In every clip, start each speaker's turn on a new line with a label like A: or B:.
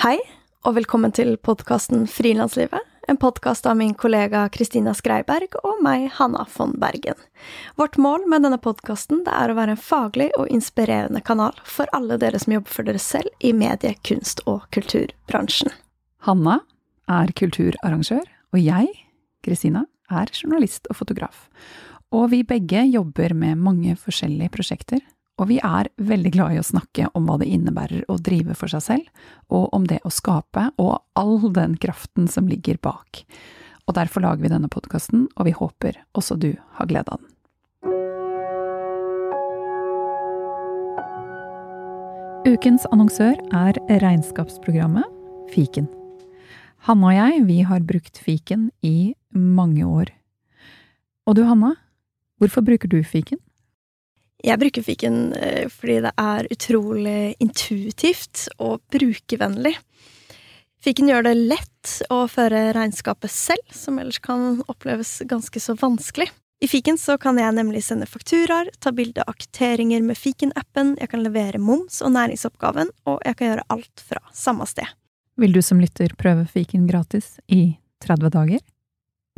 A: Hei, og velkommen til podkasten Frilanslivet. En podkast av min kollega Kristina Skreiberg og meg, Hanna von Bergen. Vårt mål med denne podkasten er å være en faglig og inspirerende kanal for alle dere som jobber for dere selv i medie-, kunst- og kulturbransjen.
B: Hanna er kulturarrangør, og jeg, Kristina, er journalist og fotograf. Og vi begge jobber med mange forskjellige prosjekter og vi er veldig glad i å snakke om hva det innebærer å drive for seg selv, og om det å skape, og all den kraften som ligger bak. Og derfor lager vi denne podkasten, og vi håper også du har glede av den. Ukens annonsør er regnskapsprogrammet Fiken. Hanne og jeg, vi har brukt fiken i mange år. Og du, Hanna, hvorfor bruker du fiken?
A: Jeg bruker fiken eh, fordi det er utrolig intuitivt og brukervennlig. Fiken gjør det lett å føre regnskapet selv, som ellers kan oppleves ganske så vanskelig. I fiken så kan jeg nemlig sende fakturaer, ta bilde av kvitteringer med fiken-appen, jeg kan levere moms og næringsoppgaven, og jeg kan gjøre alt fra samme sted.
B: Vil du som lytter prøve fiken gratis i 30 dager?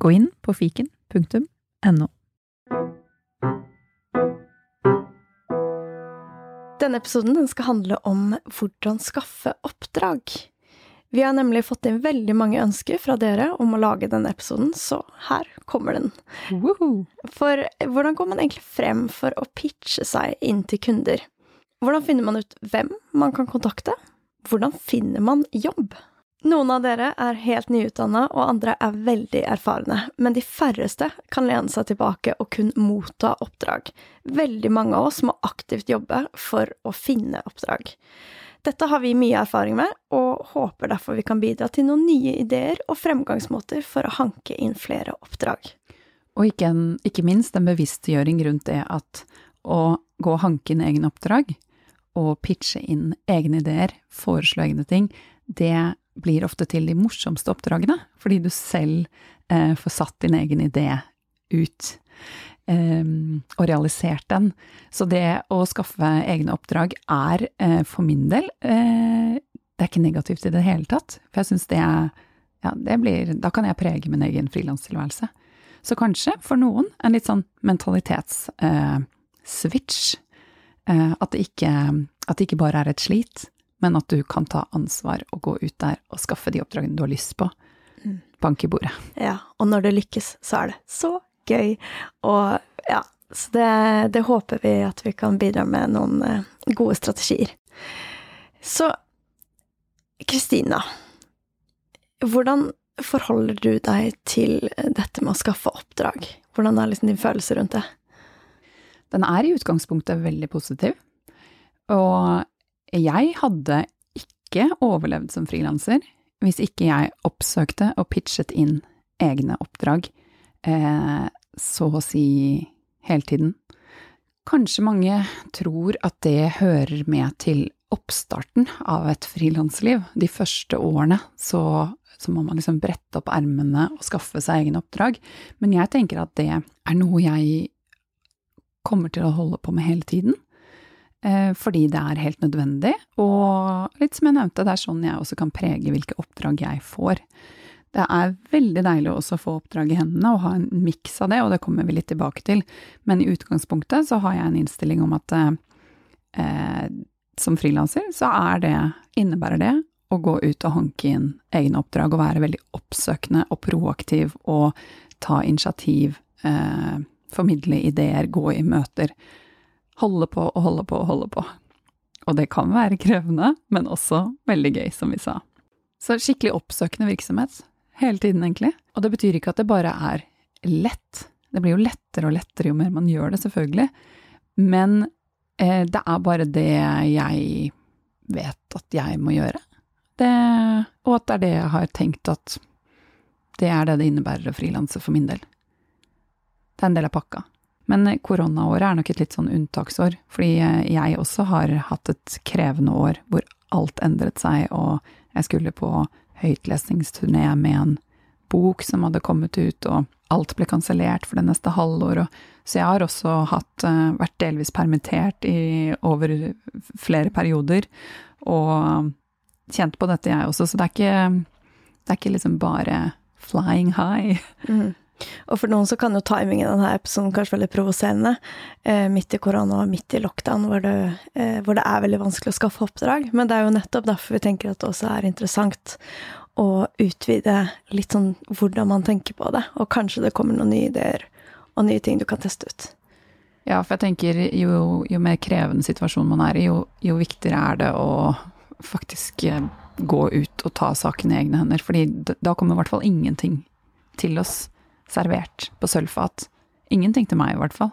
B: Gå inn på fiken.no.
A: Denne episoden skal handle om hvordan skaffe oppdrag. Vi har nemlig fått inn veldig mange ønsker fra dere om å lage denne episoden, så her kommer den.
B: Woohoo.
A: For hvordan går man egentlig frem for å pitche seg inn til kunder? Hvordan finner man ut hvem man kan kontakte? Hvordan finner man jobb? Noen av dere er helt nyutdanna, og andre er veldig erfarne, men de færreste kan lene seg tilbake og kun motta oppdrag. Veldig mange av oss må aktivt jobbe for å finne oppdrag. Dette har vi mye erfaring med, og håper derfor vi kan bidra til noen nye ideer og fremgangsmåter for å hanke inn flere oppdrag.
B: Og ikke, en, ikke minst en bevisstgjøring rundt det at å gå og hanke inn egne oppdrag, og pitche inn egne ideer, foreslå egne ting, det blir ofte til de morsomste oppdragene, fordi du selv eh, får satt din egen idé ut eh, og realisert den. Så det å skaffe egne oppdrag er eh, for min del eh, Det er ikke negativt i det hele tatt, for jeg syns det er ja, det blir Da kan jeg prege min egen frilanstilværelse. Så kanskje, for noen, en litt sånn mentalitetsswitch. At, at det ikke bare er et slit, men at du kan ta ansvar og gå ut der og skaffe de oppdragene du har lyst på. Mm. Bank i bordet.
A: Ja, og når det lykkes, så er det så gøy. Og ja, så det, det håper vi at vi kan bidra med noen eh, gode strategier. Så Kristina, hvordan forholder du deg til dette med å skaffe oppdrag? Hvordan er liksom din følelse rundt det?
B: Den er i utgangspunktet veldig positiv. Og jeg hadde ikke overlevd som frilanser hvis ikke jeg oppsøkte og pitchet inn egne oppdrag, eh, så å si hele tiden. Kanskje mange tror at det hører med til oppstarten av et frilansliv. De første årene så, så, må man liksom brette opp ermene og skaffe seg egne oppdrag. Men jeg tenker at det er noe jeg kommer til å holde på med hele tiden. Eh, fordi det er helt nødvendig, og litt som jeg nevnte, det er sånn jeg også kan prege hvilke oppdrag jeg får. Det er veldig deilig også å få oppdrag i hendene og ha en miks av det, og det kommer vi litt tilbake til, men i utgangspunktet så har jeg en innstilling om at eh, som frilanser så er det, innebærer det å gå ut og hanke inn egne oppdrag og være veldig oppsøkende og proaktiv og ta initiativ, eh, formidle ideer, gå i møter holde på og holde på og holde på. Og det kan være krevende, men også veldig gøy, som vi sa. Så skikkelig oppsøkende virksomhet. Hele tiden, egentlig. Og det betyr ikke at det bare er lett. Det blir jo lettere og lettere jo mer man gjør det, selvfølgelig. Men eh, det er bare det jeg vet at jeg må gjøre. Det, og at det er det jeg har tenkt at det er det det innebærer å frilanse for min del. Det er en del av pakka. Men koronaåret er nok et litt sånn unntaksår, fordi jeg også har hatt et krevende år hvor alt endret seg, og jeg skulle på høytlesningsturné med en bok som hadde kommet ut, og alt ble kansellert for det neste halvåret. så jeg har også hatt, eh, vært delvis permittert i over flere perioder, og kjent på dette, jeg også, så det er ikke, det er ikke liksom bare flying high.
A: Mm. Og for noen så kan jo timingen i denne episoden kanskje være litt provoserende. Eh, midt i korona og midt i lockdown, hvor det, eh, hvor det, er veldig vanskelig å skaffe oppdrag. Men det er jo nettopp derfor vi tenker at det også er interessant å utvide litt sånn hvordan man tenker på det. Og kanskje det kommer noen nye ideer og nye ting du kan teste ut.
B: Ja, for jeg tenker jo, jo mer krevende situasjon man er i, jo, jo viktigere er det å faktisk eh, gå ut og ta saken i egne hender. fordi da kommer i hvert fall ingenting til oss servert på sølvfat. Ingenting til meg, i hvert fall.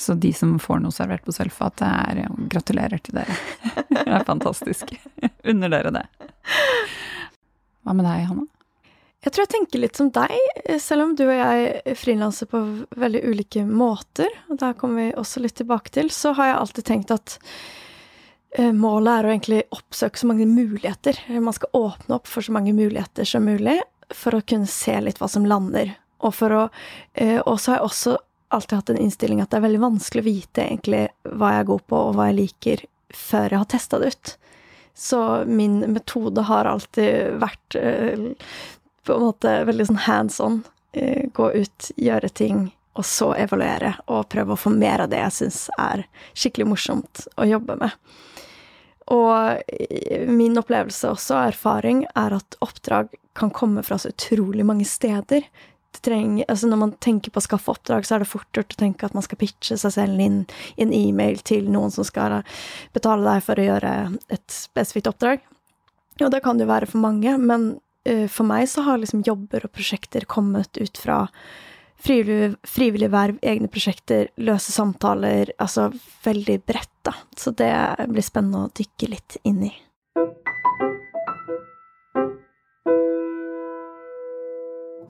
B: Så de som får noe servert på sølvfat, er gratulerer til dere. Det er fantastisk. Unner dere det. Hva med deg, Hanna?
A: Jeg tror jeg tenker litt som deg, selv om du og jeg frilanser på veldig ulike måter. Og der kommer vi også litt tilbake til. Så har jeg alltid tenkt at eh, målet er å egentlig oppsøke så mange muligheter. Man skal åpne opp for så mange muligheter som mulig for å kunne se litt hva som lander. Og for å eh, Og så har jeg også alltid hatt en innstilling at det er veldig vanskelig å vite egentlig hva jeg er god på, og hva jeg liker, før jeg har testa det ut. Så min metode har alltid vært eh, på en måte veldig sånn hands on. Eh, gå ut, gjøre ting, og så evaluere, og prøve å få mer av det jeg syns er skikkelig morsomt å jobbe med. Og min opplevelse også, erfaring, er at oppdrag kan komme fra så utrolig mange steder trenger, altså Når man tenker på å skaffe oppdrag, så er det fort gjort å tenke at man skal pitche seg selv inn i en e-mail til noen som skal betale deg for å gjøre et spesifikt oppdrag. Og det kan det jo være for mange, men uh, for meg så har liksom jobber og prosjekter kommet ut fra frivillig, frivillig verv, egne prosjekter, løse samtaler, altså veldig bredt, da. Så det blir spennende å dykke litt inn i.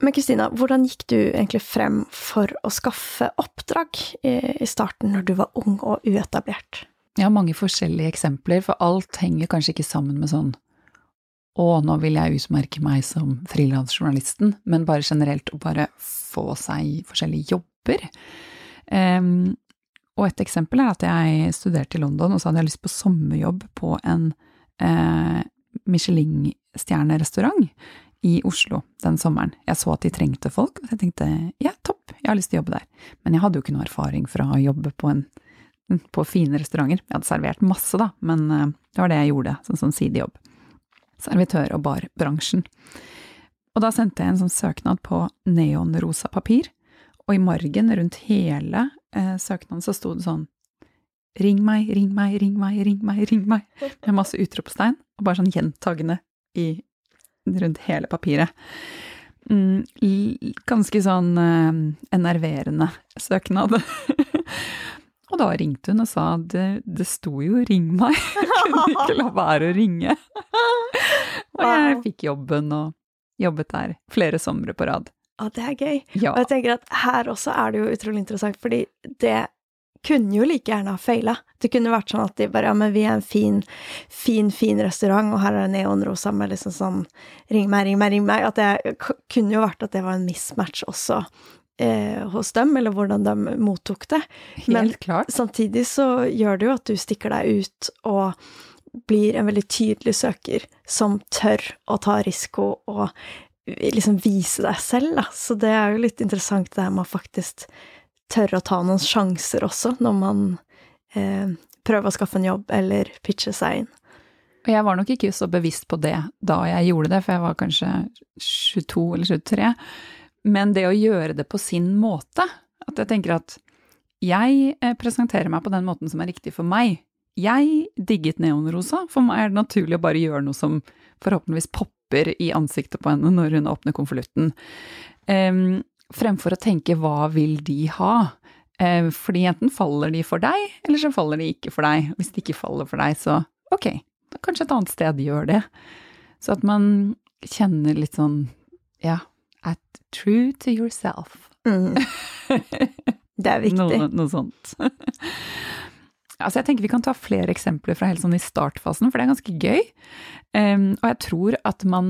A: Men Kristina, hvordan gikk du egentlig frem for å skaffe oppdrag i starten, når du var ung og uetablert?
B: Jeg har mange forskjellige eksempler, for alt henger kanskje ikke sammen med sånn å, nå vil jeg utmerke meg som frilansjournalisten, men bare generelt å bare få seg forskjellige jobber. Um, og et eksempel er at jeg studerte i London, og så hadde jeg lyst på sommerjobb på en eh, Michelin-stjernerestaurant i Oslo den sommeren. Jeg så at de trengte folk, og jeg tenkte ja, topp, jeg har lyst til å jobbe der. Men jeg hadde jo ikke noe erfaring fra å jobbe på, en, på fine restauranter. Jeg hadde servert masse, da, men eh, det var det jeg gjorde, sånn som sidejobb. Servitør- og barbransjen. Og da sendte jeg en sånn søknad på neonrosa papir, og i margen rundt hele eh, søknaden så sto det sånn Ring meg, ring meg, ring meg, ring meg, ring meg, med masse utropstegn, og bare sånn gjentagende i rundt hele papiret. Mm, ganske sånn eh, enerverende søknad. og da ringte hun og sa det, det sto jo 'ring meg', jeg kunne ikke la være å ringe. og jeg fikk jobben og jobbet der flere somre på rad.
A: Ja, det er gøy.
B: Ja.
A: Og jeg tenker at her også er det jo utrolig interessant, fordi det kunne jo like gjerne ha feila. Det kunne vært sånn at de bare Ja, men vi er en fin, fin, fin restaurant, og her er det neonrosa med liksom sånn Ring meg, ring meg, ring meg. At det kunne jo vært at det var en mismatch også eh, hos dem, eller hvordan de mottok det.
B: Helt men klart.
A: samtidig så gjør det jo at du stikker deg ut og blir en veldig tydelig søker som tør å ta risiko og liksom vise deg selv, da. Så det er jo litt interessant det her med å faktisk tørre å ta noen sjanser også, når man eh, prøver å skaffe en jobb eller pitche seg inn.
B: Og jeg var nok ikke så bevisst på det da jeg gjorde det, for jeg var kanskje 22 eller 23. Men det å gjøre det på sin måte, at jeg tenker at jeg eh, presenterer meg på den måten som er riktig for meg. Jeg digget neonrosa, for meg er det naturlig å bare gjøre noe som forhåpentligvis popper i ansiktet på henne når hun åpner konvolutten. Um, fremfor å tenke hva vil de ha? Eh, fordi enten faller de for deg, eller så faller de ikke for deg. Hvis de ikke faller for deg, så ok, da kanskje et annet sted gjør det. Så at man kjenner litt sånn, ja, at true to yourself.
A: Mm. Det er viktig.
B: noe, noe sånt. Altså jeg tenker Vi kan ta flere eksempler fra helt sånn i startfasen, for det er ganske gøy. Um, og jeg tror at man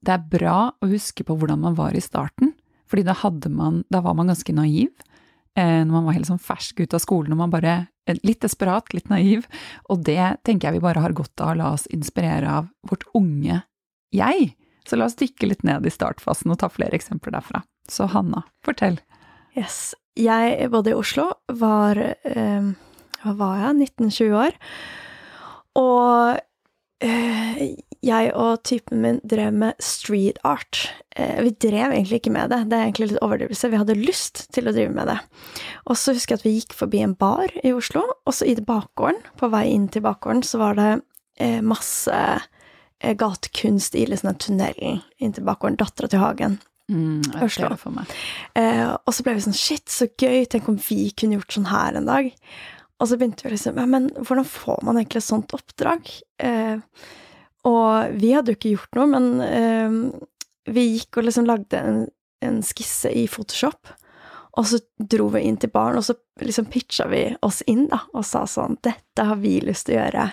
B: Det er bra å huske på hvordan man var i starten. Fordi da man Da var man ganske naiv. Eh, når man var helt sånn fersk ut av skolen og man bare litt desperat, litt naiv, og det tenker jeg vi bare har godt av å la oss inspirere av vårt unge jeg. Så la oss dykke litt ned i startfasen og ta flere eksempler derfra. Så Hanna, fortell.
A: Yes. Jeg bodde i Oslo, var eh, Hva var jeg? 19-20 år. Og eh, jeg og typen min drev med street art. Eh, vi drev egentlig ikke med det, det er egentlig litt overdrivelse. Vi hadde lyst til å drive med det. Og så husker jeg at vi gikk forbi en bar i Oslo, og så i bakgården, på vei inn til bakgården, så var det eh, masse eh, gatekunst i liksom den tunnelen inn til bakgården. Dattera til Hagen.
B: Mm, meg.
A: Eh, og så ble vi sånn shit, så gøy, tenk om vi kunne gjort sånn her en dag. Og så begynte vi liksom ja, men hvordan får man egentlig et sånt oppdrag? Eh, og vi hadde jo ikke gjort noe, men eh, vi gikk og liksom lagde en, en, skisse i Photoshop. Og så dro vi inn til baren, og så liksom pitcha vi oss inn, da, og sa sånn Dette har vi lyst til å gjøre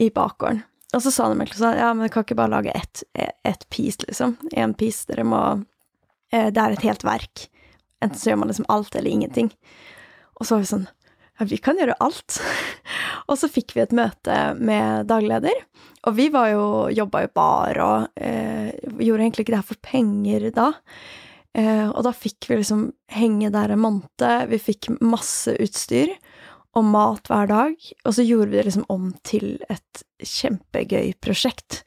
A: i bakgården. Og så sa de egentlig sånn Ja, men dere kan ikke bare lage ett et piece, liksom. Én piece. Dere må eh, Det er et helt verk. Enten så gjør man liksom alt eller ingenting. Og så var vi sånn vi kan gjøre alt. og så fikk vi et møte med dagleder. Og vi var jo, jobba jo bar og eh, gjorde egentlig ikke det her for penger da. Eh, og da fikk vi liksom henge der en måned. Vi fikk masse utstyr og mat hver dag. Og så gjorde vi det liksom om til et kjempegøy prosjekt.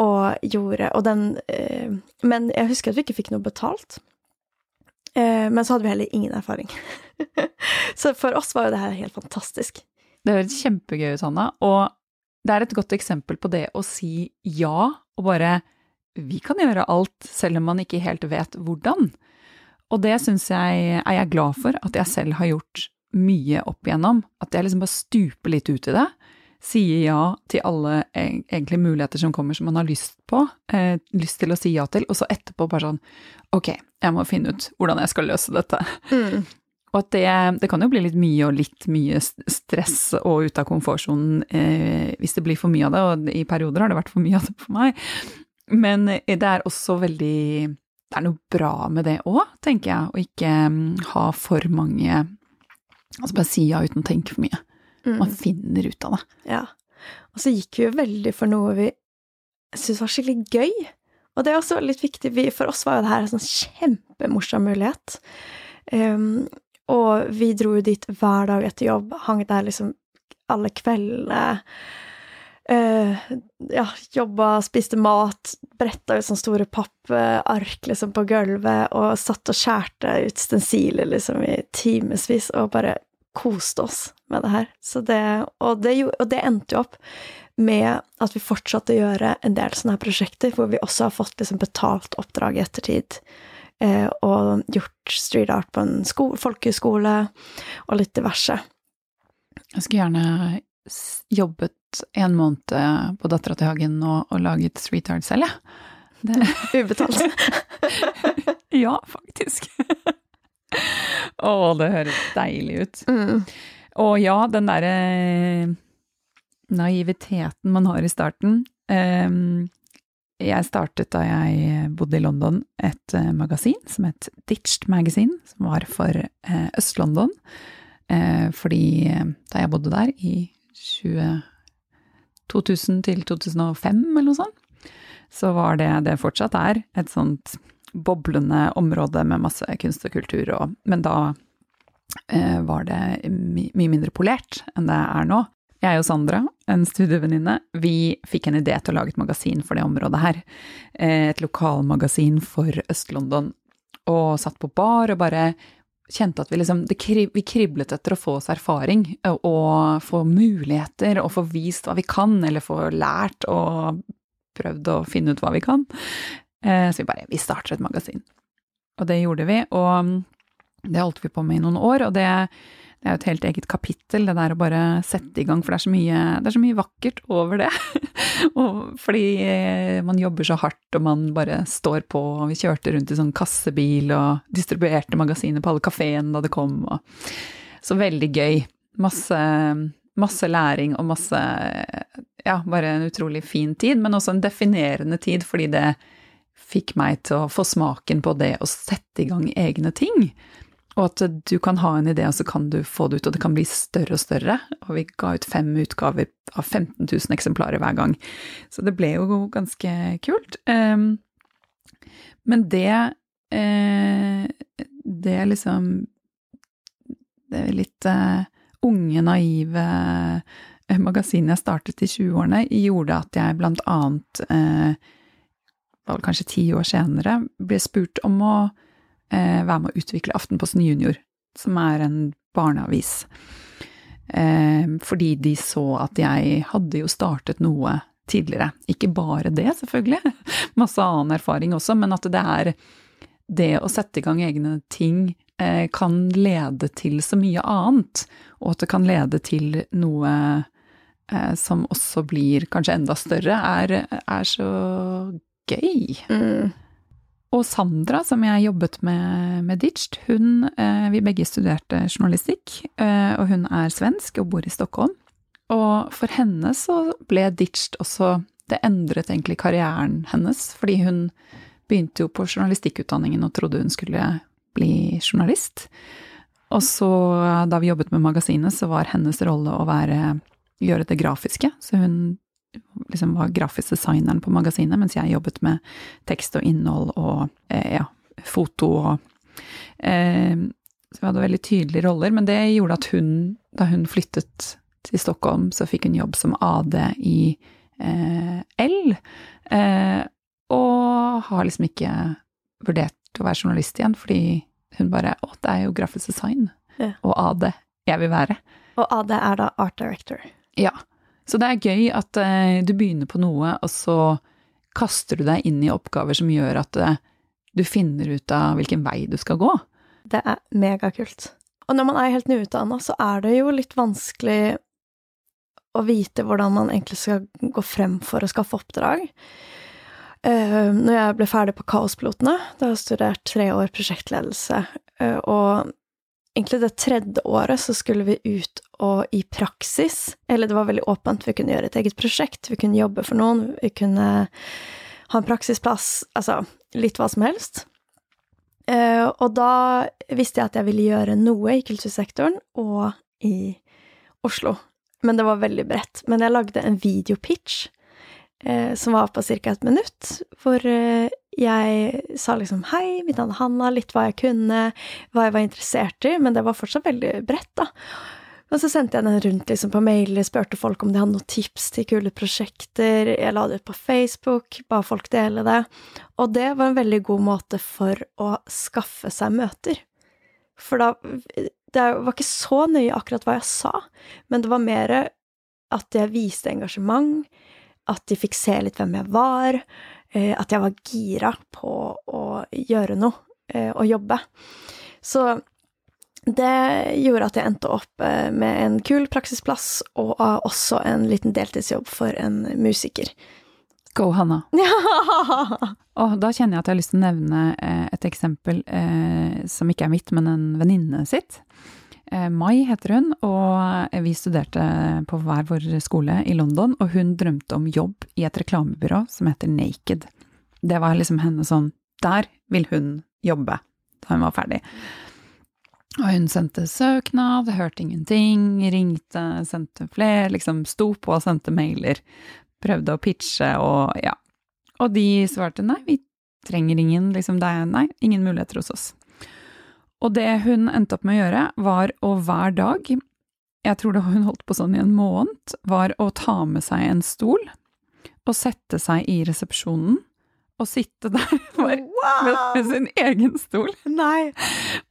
A: Og gjorde Og den eh, Men jeg husker at vi ikke fikk noe betalt. Eh, men så hadde vi heller ingen erfaring. så for oss var jo det her helt fantastisk.
B: Det høres kjempegøy ut, Hanna. Og det er et godt eksempel på det å si ja, og bare Vi kan gjøre alt, selv om man ikke helt vet hvordan. Og det syns jeg er jeg glad for at jeg selv har gjort mye opp igjennom. At jeg liksom bare stuper litt ut i det. Sier ja til alle egentlig muligheter som kommer som man har lyst på, eh, lyst til å si ja til, og så etterpå bare sånn Ok, jeg må finne ut hvordan jeg skal løse dette. Mm. Og at det, det, kan jo bli litt mye og litt mye stress og ut av komfortsonen eh, hvis det blir for mye av det, og i perioder har det vært for mye av det for meg. Men det er også veldig Det er noe bra med det òg, tenker jeg, å ikke um, ha for mange Altså bare si ja uten å tenke for mye. Mm. Man finner ut av det.
A: Ja. Og så gikk vi jo veldig for noe vi syntes var skikkelig gøy. Og det er også litt viktig. Vi, for oss var jo det her en sånn kjempemorsom mulighet. Um, og vi dro jo dit hver dag etter jobb, hang der liksom alle kveldene. Uh, ja, jobba, spiste mat, bretta ut sånne store pappark liksom på gulvet, og satt og skjærte ut stensiler liksom i timevis, og bare koste oss med det her. Det, og, det, og det endte jo opp med at vi fortsatte å gjøre en del sånne her prosjekter, hvor vi også har fått liksom betalt oppdrag i ettertid eh, og gjort street art på en folkehøyskole og litt diverse.
B: Jeg skulle gjerne jobbet en måned på Dattera til Hagen og, og laget street art selv, jeg. Ja.
A: Ubetalt.
B: ja, faktisk. Å, det høres deilig ut. Mm. Og ja, den derre naiviteten man har i starten. Jeg startet da jeg bodde i London et uh, magasin som het Ditched Magazine, som var for uh, Øst-London. Uh, fordi da jeg bodde der i 20, 2000 til 2005 eller noe sånt, så var det det fortsatt er, et sånt boblende område med masse kunst og kultur, og, men da var det my mye mindre polert enn det er nå. Jeg og Sandra, en studievenninne, vi fikk en idé til å lage et magasin for det området her. Eh, et lokalmagasin for Øst-London. Og satt på bar og bare kjente at vi liksom Vi kriblet etter å få oss erfaring og få muligheter og få vist hva vi kan, eller få lært og prøvd å finne ut hva vi kan. Eh, så vi bare Vi starter et magasin. Og det gjorde vi, og det holdt vi på med i noen år, og det det er jo et helt eget kapittel, det der å bare sette i gang, for det er så mye, er så mye vakkert over det. fordi eh, man jobber så hardt, og man bare står på, og vi kjørte rundt i sånn kassebil og distribuerte magasiner på alle kafeene da det kom, og Så veldig gøy. Masse, masse læring og masse Ja, bare en utrolig fin tid, men også en definerende tid, fordi det fikk meg til å få smaken på det å sette i gang egne ting. Og at du kan ha en idé, og så kan du få det ut, og det kan bli større og større. Og vi ga ut fem utgaver av 15 000 eksemplarer hver gang. Så det ble jo ganske kult. Um, men det det Det liksom Det litt uh, unge, naive eh, magasinet jeg startet i 20-årene, gjorde at jeg blant annet eh, var vel kanskje ti år senere, ble spurt om å eh, være med å utvikle Aftenposten Junior, som er en barneavis. Eh, fordi de så at jeg hadde jo startet noe tidligere. Ikke bare det, selvfølgelig, masse annen erfaring også, men at det er det å sette i gang egne ting eh, kan lede til så mye annet, og at det kan lede til noe eh, som også blir kanskje enda større, er, er så gøy. Mm. Og Sandra, som jeg jobbet med med Ditched, hun eh, Vi begge studerte journalistikk, eh, og hun er svensk og bor i Stockholm. Og for henne så ble Ditched også Det endret egentlig karrieren hennes, fordi hun begynte jo på journalistikkutdanningen og trodde hun skulle bli journalist. Og så, da vi jobbet med magasinet, så var hennes rolle å være gjøre det grafiske. Så hun liksom var grafisk designeren på magasinet, mens jeg jobbet med tekst og innhold og eh, ja, foto og eh, Så vi hadde veldig tydelige roller, men det gjorde at hun, da hun flyttet til Stockholm, så fikk hun jobb som AD i eh, L, eh, og har liksom ikke vurdert å være journalist igjen, fordi hun bare Å, det er jo grafisk design, ja. og AD jeg vil være.
A: Og AD er da art director.
B: Ja. Så det er gøy at uh, du begynner på noe, og så kaster du deg inn i oppgaver som gjør at uh, du finner ut av hvilken vei du skal gå.
A: Det er megakult. Og når man er helt nyutdanna, så er det jo litt vanskelig å vite hvordan man egentlig skal gå frem for å skaffe oppdrag. Uh, når jeg ble ferdig på Kaospilotene, da har jeg studert tre år prosjektledelse, og egentlig det tredje året så skulle vi ut og i praksis Eller det var veldig åpent, vi kunne gjøre et eget prosjekt, vi kunne jobbe for noen, vi kunne ha en praksisplass, altså litt hva som helst. Uh, og da visste jeg at jeg ville gjøre noe i kultursektoren og i Oslo. Men det var veldig bredt. Men jeg lagde en videopitch uh, som var på ca. et minutt, hvor uh, jeg sa liksom hei, mitt navn er Hanna, litt hva jeg kunne, hva jeg var interessert i, men det var fortsatt veldig bredt, da. Og så sendte jeg den rundt liksom på mailer, spurte folk om de hadde noen tips til kule prosjekter, jeg la det ut på Facebook, ba folk dele det, og det var en veldig god måte for å skaffe seg møter. For da Det var ikke så nøye akkurat hva jeg sa, men det var mer at jeg viste engasjement, at de fikk se litt hvem jeg var, at jeg var gira på å gjøre noe eh, og jobbe. Så det gjorde at jeg endte opp eh, med en kul praksisplass og også en liten deltidsjobb for en musiker.
B: Go, Hanna. Ja! Og da kjenner jeg at jeg har lyst til å nevne et eksempel eh, som ikke er mitt, men en venninne sitt. Eh, Mai heter hun, og vi studerte på hver vår skole i London, og hun drømte om jobb i et reklamebyrå som heter Naked. Det var liksom henne sånn Der vil hun jobbe da hun var ferdig. Og hun sendte søknad, hørte ingenting, ringte, sendte flere, liksom sto på og sendte mailer. Prøvde å pitche og ja. Og de svarte nei, vi trenger ingen, liksom det er nei, ingen muligheter hos oss. Og det hun endte opp med å gjøre, var å hver dag, jeg tror det hun holdt på sånn i en måned, var å ta med seg en stol og sette seg i resepsjonen og sitte der med, med, sin egen stol
A: Nei.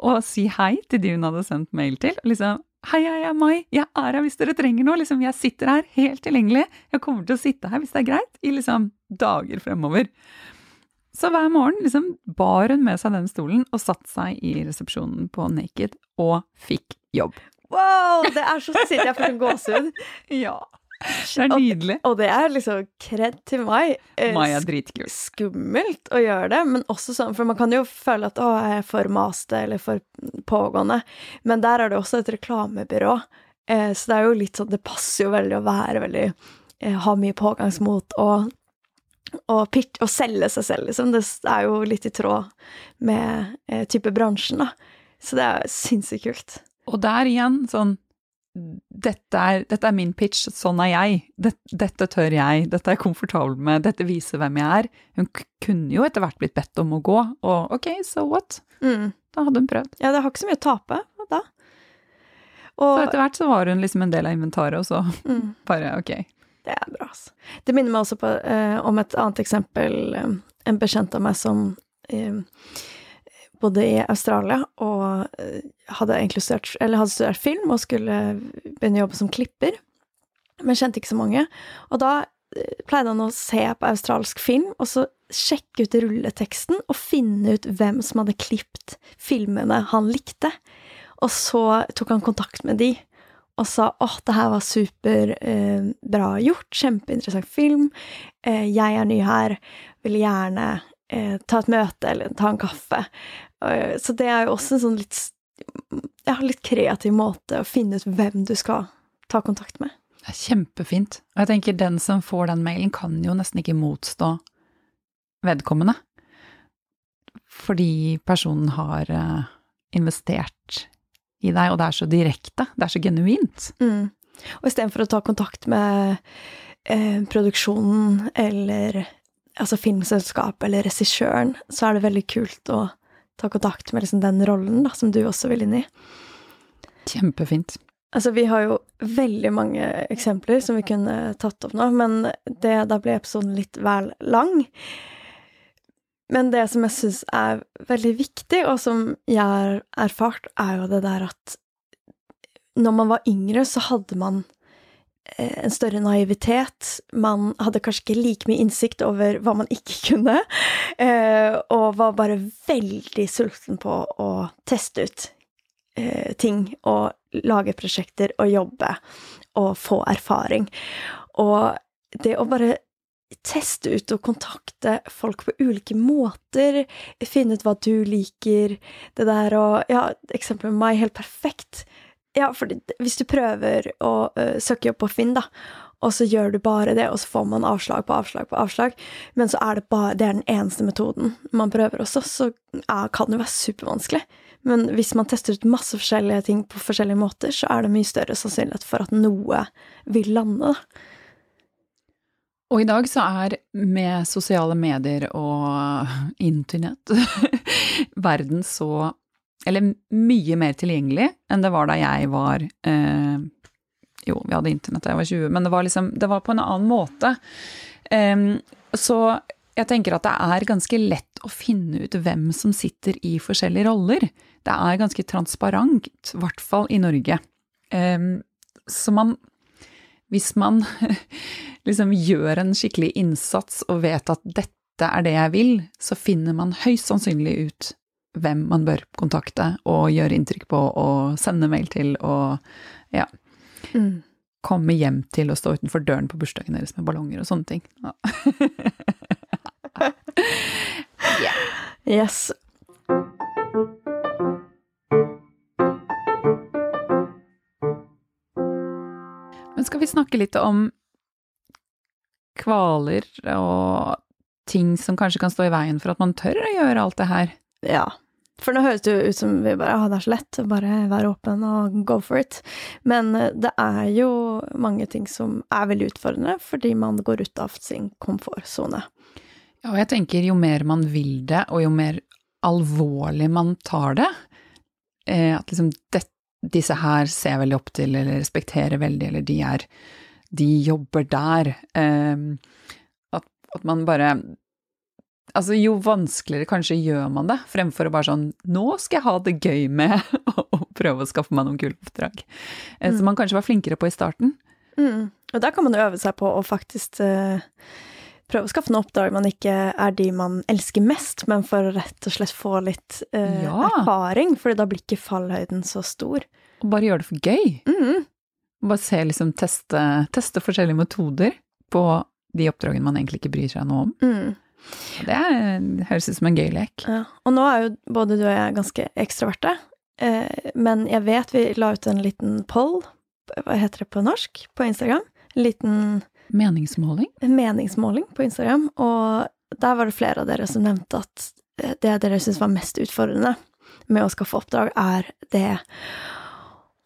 B: og si hei til de hun hadde sendt mail til. og liksom Hei, jeg er Mai, jeg er her hvis dere trenger noe. Liksom, jeg sitter her helt tilgjengelig. Jeg kommer til å sitte her hvis det er greit, i liksom dager fremover. Så hver morgen liksom bar hun med seg den stolen og satte seg i resepsjonen på Naked og fikk jobb.
A: Wow! Det er så sitter jeg for en gåsehud.
B: ja. Det er nydelig.
A: Og, og, det er liksom kred til meg.
B: Eh, Mai er dritkul.
A: Skummelt å gjøre det, men også sånn, for man kan jo føle at å, jeg er for maste eller for pågående, men der er det også et reklamebyrå, eh, så det er jo litt sånn, det passer jo veldig å være veldig eh, ha mye pågangsmot og å, pitch, å selge seg selv, liksom. Det er jo litt i tråd med eh, type bransjen, da. Så det er sinnssykt kult.
B: Og der igjen, sånn dette er, dette er, min pitch, sånn er jeg. Dette, dette tør jeg, dette er jeg komfortabel med, dette viser hvem jeg er. Hun kunne jo etter hvert blitt bedt om å gå, og ok, so what?
A: Mm.
B: Da hadde hun prøvd.
A: Ja, det har ikke så mye å tape da.
B: Og, så etter hvert så var hun liksom en del av inventaret, og så mm. bare ok.
A: Det er bra, altså. Det minner meg også på, eh, om et annet eksempel. Eh, en bekjent av meg som eh, bodde i Australia og eh, hadde studert, eller hadde studert film og skulle begynne å jobbe som klipper, men kjente ikke så mange. Og da eh, pleide han å se på australsk film, og så sjekke ut rulleteksten og finne ut hvem som hadde klippet filmene han likte. Og så tok han kontakt med de og sa åh, det her var superbra eh, gjort, kjempeinteressant film, eh, jeg er ny her, vil gjerne eh, ta et møte eller ta en kaffe. Eh, så det er jo også en sånn litt, ja, litt kreativ måte å finne ut hvem du skal ta kontakt med.
B: Det er kjempefint. Og jeg tenker den som får den mailen, kan jo nesten ikke motstå vedkommende. Fordi personen har eh, investert i deg, og det er så direkte. Det er så genuint.
A: Mm. Og istedenfor å ta kontakt med eh, produksjonen eller altså filmselskapet eller regissøren, så er det veldig kult å ta kontakt med liksom den rollen da, som du også vil inn i.
B: Kjempefint.
A: Altså, vi har jo veldig mange eksempler som vi kunne tatt opp nå, men det, da blir episoden litt vel lang. Men det som jeg syns er veldig viktig, og som jeg har erfart, er jo det der at når man var yngre, så hadde man Eh, en større naivitet. Man hadde kanskje ikke like mye innsikt over hva man ikke kunne, eh, og var bare veldig sulten på å teste ut eh, ting og lage prosjekter og jobbe og få erfaring. Og det å bare teste ut og kontakte folk på ulike måter, finne ut hva du liker, det der og Ja, eksempelet med meg, helt perfekt. Ja, for hvis du prøver å uh, søke jobb på Finn, da, og så gjør du bare det, og så får man avslag på avslag på avslag, men så er det bare Det er den eneste metoden man prøver også, så ja, kan det jo være supervanskelig. Men hvis man tester ut masse forskjellige ting på forskjellige måter, så er det mye større sannsynlighet for at noe vil lande, da.
B: Og i dag så er med sosiale medier og internett verden så eller mye mer tilgjengelig enn det var da jeg var eh, Jo, vi hadde internett da jeg var 20, men det var liksom Det var på en annen måte. Eh, så jeg tenker at det er ganske lett å finne ut hvem som sitter i forskjellige roller. Det er ganske transparent, i hvert fall i Norge. Eh, så man Hvis man liksom gjør en skikkelig innsats og vet at dette er det jeg vil, så finner man høyst sannsynlig ut hvem man bør kontakte og gjøre inntrykk på og sende mail til og ja. Mm. Komme hjem til og stå utenfor døren på bursdagen deres med ballonger og sånne ting. Ja.
A: yeah. Yes.
B: Men skal vi snakke litt om kvaler og ting som kanskje kan stå i veien for at man tør å gjøre alt det her?
A: Ja. For nå høres det jo ut som vi bare ah, det er så lett bare være åpen og go for it. Men eh, det er jo mange ting som er veldig utfordrende, fordi man går ut av sin komfortsone.
B: Ja, og jeg tenker jo mer man vil det, og jo mer alvorlig man tar det, eh, at liksom det, disse her ser jeg veldig opp til, eller respekterer veldig, eller de er De jobber der. Eh, at, at man bare Altså, jo vanskeligere kanskje gjør man det, fremfor å bare sånn Nå skal jeg ha det gøy med å prøve å skaffe meg noen kule oppdrag. Eh, mm. Som man kanskje var flinkere på i starten.
A: Mm. Og der kan man øve seg på å faktisk uh, prøve å skaffe noen oppdrag man ikke er de man elsker mest, men for å rett og slett få litt uh, ja. erfaring, for da blir ikke fallhøyden så stor.
B: Og bare gjøre det for gøy.
A: Mm.
B: Bare se, liksom, teste, teste forskjellige metoder på de oppdragene man egentlig ikke bryr seg noe om.
A: Mm.
B: Det, det høres ut som en gøy lek.
A: Ja. Og nå er jo både du og jeg ganske ekstroverte, eh, men jeg vet vi la ut en liten poll, hva heter det på norsk, på Instagram? En liten
B: Meningsmåling?
A: Meningsmåling på Instagram, og der var det flere av dere som nevnte at det dere syns var mest utfordrende med å skaffe oppdrag, er det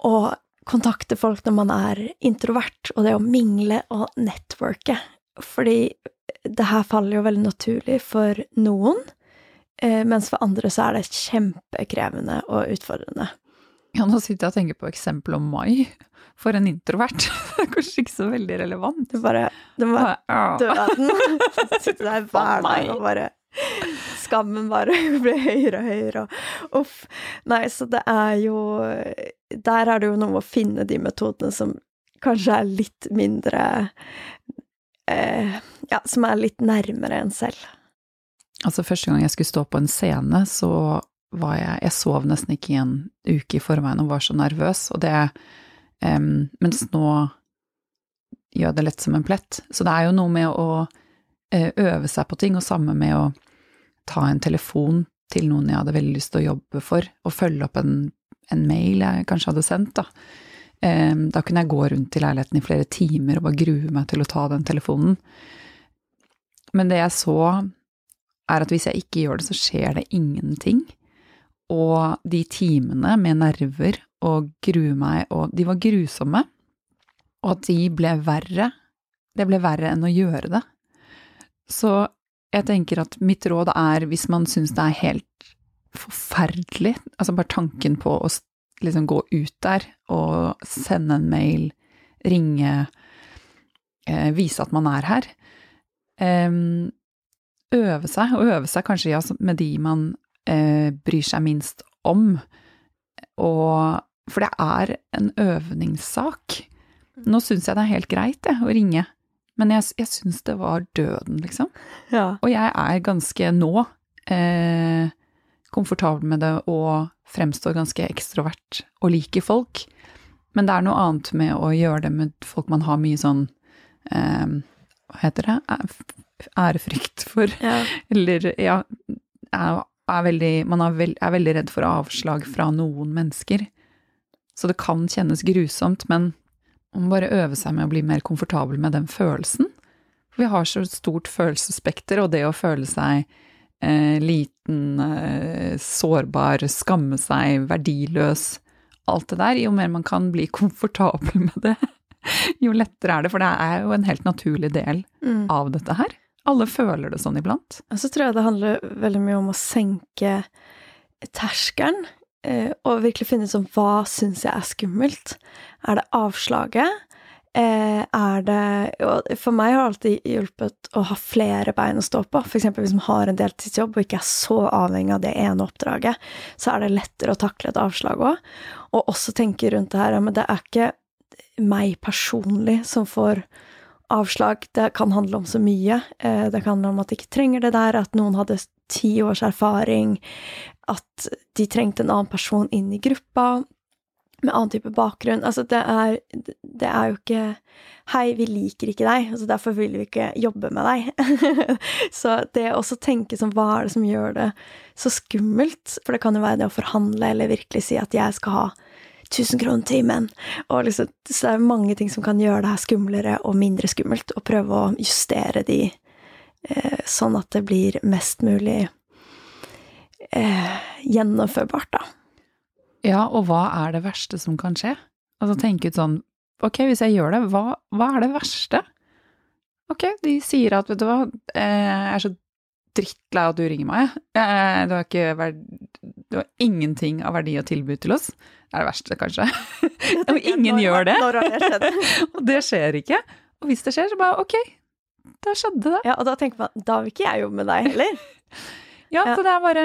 A: å kontakte folk når man er introvert, og det å mingle og networke. Fordi det her faller jo veldig naturlig for noen, eh, mens for andre så er det kjempekrevende og utfordrende.
B: Ja, nå sitter jeg og tenker på eksempelet om Mai. For en introvert. Kanskje ikke så veldig relevant.
A: Du bare Du må
B: Ja.
A: døden. Sitte der hver dag og bare Skammen bare blir høyere og høyere, og uff. Nei, så det er jo Der er det jo noe med å finne de metodene som kanskje er litt mindre eh, Ja, som er litt nærmere en selv.
B: Altså, første gang jeg skulle stå på en scene, så var jeg Jeg sov nesten ikke i en uke i forveien og var så nervøs, og det em, Mens nå gjør det lett som en plett. Så det er jo noe med å eh, øve seg på ting, og samme med å ta en telefon til noen jeg hadde veldig lyst til å jobbe for, og følge opp en, en mail jeg kanskje hadde sendt, da. Um, Da kunne jeg gå rundt i leiligheten i flere timer og bare grue meg til å ta den telefonen. Men det jeg så, er at hvis jeg ikke gjør det, så skjer det ingenting. Og de timene med nerver og grue meg, og de var grusomme, og at de ble verre. Det ble verre enn å gjøre det. Så jeg tenker at mitt råd er, hvis man syns det er helt forferdelig, altså bare tanken på å liksom gå ut der og sende en mail, ringe, eh, vise at man er her, em, øve seg, og øve seg kanskje med de man eh, bryr seg minst om. Og, for det er en øvningssak. Nå syns jeg det er helt greit, det, å ringe. Men jeg, jeg syns det var døden, liksom.
A: Ja.
B: Og jeg er ganske nå eh, komfortabel med det og fremstår ganske ekstrovert og liker folk. Men det er noe annet med å gjøre det med folk man har mye sånn eh, Hva heter det? Ærefrykt for.
A: ja.
B: Eller ja, er, er veldig, man er, veld, er veldig redd for avslag fra noen mennesker. Så det kan kjennes grusomt, men man må bare øve seg med å bli mer komfortabel med den følelsen. For vi har så stort følelsesspekter, og det å føle seg eh, liten, eh, sårbar, skamme seg, verdiløs, alt det der, jo mer man kan bli komfortabel med det, jo lettere er det, for det er jo en helt naturlig del
A: Mm.
B: av dette her. Alle føler det sånn iblant.
A: Og så tror jeg det handler veldig mye om å senke terskelen, og virkelig finne ut sånn hva syns jeg er skummelt. Er det avslaget? Eh, er det For meg har det alltid hjulpet å ha flere bein å stå på. Eksempel hvis man har en deltidsjobb og ikke er så avhengig av det ene oppdraget, så er det lettere å takle et avslag òg. Og også tenke rundt det her, men det er ikke meg personlig som får avslag. Det kan handle om så mye. Eh, Det kan handle om at de ikke trenger det der, at noen hadde ti års erfaring, at de trengte en annen person inn i gruppa med annen type bakgrunn. Altså, det er, det er jo ikke Hei, vi liker ikke deg, altså derfor vil vi ikke jobbe med deg. så det å også tenke sånn, hva er det som gjør det så skummelt? For det kan jo være det å forhandle eller virkelig si at jeg skal ha 1000 kroner timen. Og liksom, så det er mange ting som kan gjøre det her skumlere og mindre skummelt, og prøve å justere de sånn at det blir mest mulig eh, gjennomførbart, da.
B: Ja, og hva er det verste som kan skje? Altså tenke ut sånn, ok, hvis jeg gjør det, hva, hva er det verste? Ok, de sier at, vet du hva, eh, jeg er så drittlei av at du ringer meg. Eh, Du har. Du har ingenting av verdi å tilby til oss. Det er det verste, kanskje. Og ingen gjør det.
A: Det?
B: Og det skjer ikke. Og hvis det skjer, så bare ok, da skjedde det.
A: Ja, og da tenker man da vil ikke jeg jobbe med deg heller.
B: Ja,
A: Ja.
B: så det er bare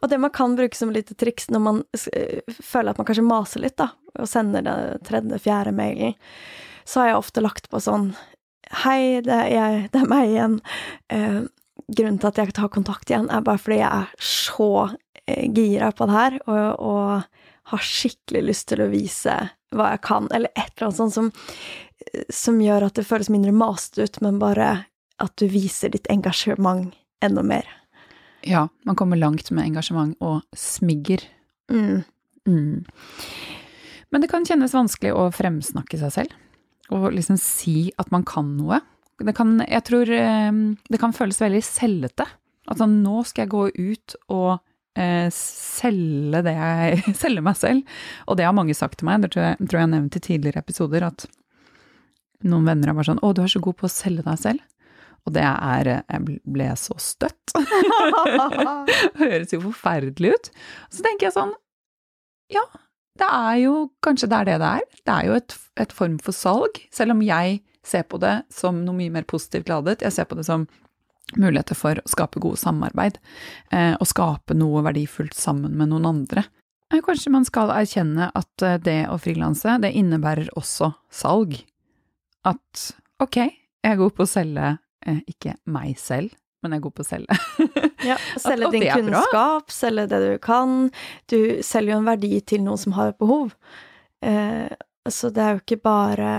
A: Og det man kan bruke som lite triks når man eh, føler at man kanskje maser litt, da, og sender den tredje, fjerde mailen, så har jeg ofte lagt på sånn Hei, det er, jeg, det er meg igjen. Eh, grunnen til at jeg tar kontakt igjen, er bare fordi jeg er så eh, gira på det her, og, og har skikkelig lyst til å vise hva jeg kan, eller et eller annet sånt som, som gjør at det føles mindre mast ut, men bare at du viser ditt engasjement enda mer.
B: Ja, man kommer langt med engasjement og smigger.
A: Mm.
B: Mm. Men det kan kjennes vanskelig å fremsnakke seg selv, og liksom si at man kan noe. Det kan, jeg tror eh, det kan føles veldig sellete. At sånn, nå skal jeg gå ut og eh, selge det jeg Selge meg selv. Og det har mange sagt til meg, det tror jeg, tror jeg nevnt i tidligere episoder, at noen venner har vært sånn 'Å, du er så god på å selge deg selv'. Og det er Jeg ble så støtt. Høres jo forferdelig ut. Så tenker jeg sånn Ja, det er jo kanskje det er det det er. Det er jo et, et form for salg, selv om jeg ser på det som noe mye mer positivt ladet. Jeg ser på det som muligheter for å skape gode samarbeid, eh, og skape noe verdifullt sammen med noen andre. Eh, kanskje man skal erkjenne at eh, det å frilanse, det innebærer også salg. At ok, jeg er god på å selge eh, ikke meg selv, men jeg er god på å selge.
A: ja, selge din kunnskap, selge det du kan. Du selger jo en verdi til noen som har et behov. Eh, så det er jo ikke bare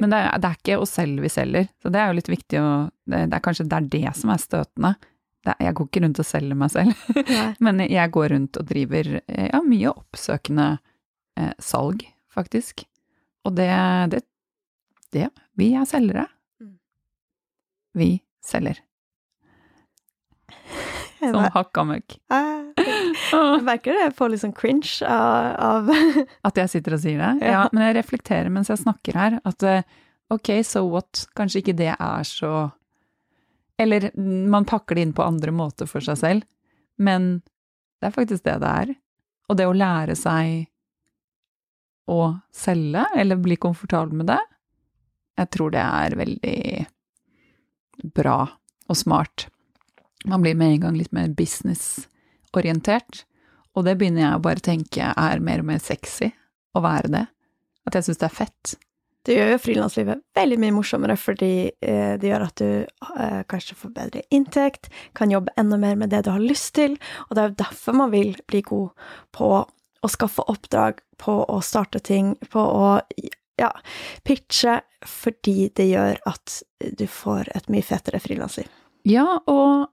B: men det er, det er, ikke oss selv vi selger, så det er jo litt viktig å Det, det er kanskje det er det som er støtende. Det, jeg går ikke rundt og selger meg selv, men jeg går rundt og driver ja, mye oppsøkende eh, salg, faktisk. Og det, det, det Vi er selgere. Mm. Vi selger. Som hakka møkk.
A: Jeg merker det, jeg får litt sånn cringe av,
B: At jeg sitter og sier det? Ja. ja. men jeg reflekterer mens jeg snakker her, at eh, ok, so what, kanskje ikke det er så Eller man pakker det inn på andre måter for seg selv, men det er faktisk det det er. Og det å lære seg å selge, eller bli komfortabel med det, jeg tror det er veldig bra og smart. Man blir med en gang litt mer businessorientert, og det begynner jeg å bare tenke er mer og mer sexy å være det. At jeg syns det er fett.
A: Det gjør jo frilanslivet veldig mye morsommere, fordi eh, det gjør at du eh, kanskje får bedre inntekt, kan jobbe enda mer med det du har lyst til, og det er jo derfor man vil bli god på å skaffe oppdrag, på å starte ting, på å ja, pitche, fordi det gjør at du får et mye fetere frilansliv.
B: Ja, og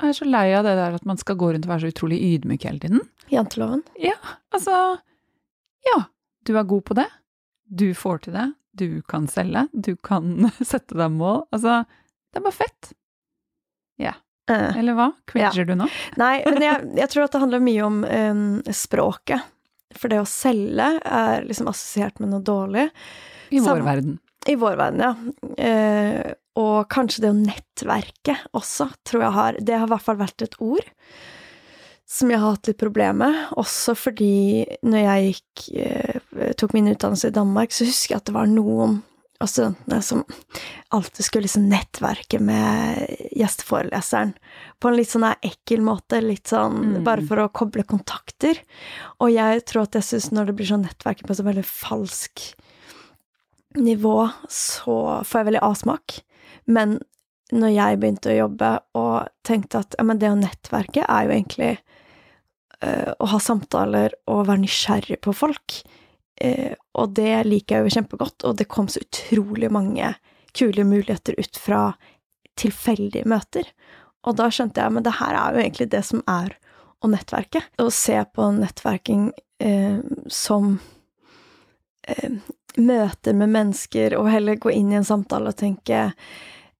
B: jeg er så lei av det der at man skal gå rundt og være så utrolig ydmyk hele tiden.
A: Janteloven?
B: Ja, altså Ja, du er god på det. Du får til det. Du kan selge. Du kan sette deg mål. Altså, det er bare fett. Ja. Uh, Eller hva? Cringer ja. du nå?
A: Nei, men jeg, jeg, tror at det handler mye om um, språket. For det å selge er liksom assosiert med noe dårlig.
B: I vår Sam verden.
A: I vår verden, ja. Eh, og kanskje det å nettverke også, tror jeg har Det har i hvert fall vært et ord som jeg har hatt litt problemer med. Også fordi når jeg gikk, eh, tok min utdannelse i Danmark, så husker jeg at det var noen av studentene som alltid skulle liksom nettverke med gjesteforeleseren. På en litt sånn ekkel måte, litt sånn mm. bare for å koble kontakter. Og jeg tror at jeg syns når det blir sånn nettverking på så veldig falsk nivå, så får jeg veldig avsmak. Men når jeg begynte å jobbe og tenkte at ja, men det å nettverke er jo egentlig øh, å ha samtaler og være nysgjerrig på folk, og det liker jeg jo kjempegodt, og det kom så utrolig mange kule muligheter ut fra tilfeldige møter. Og da skjønte jeg men det her er jo egentlig det som er å nettverke. Å se på nettverking eh, som møter med mennesker, og heller gå inn i en samtale og tenke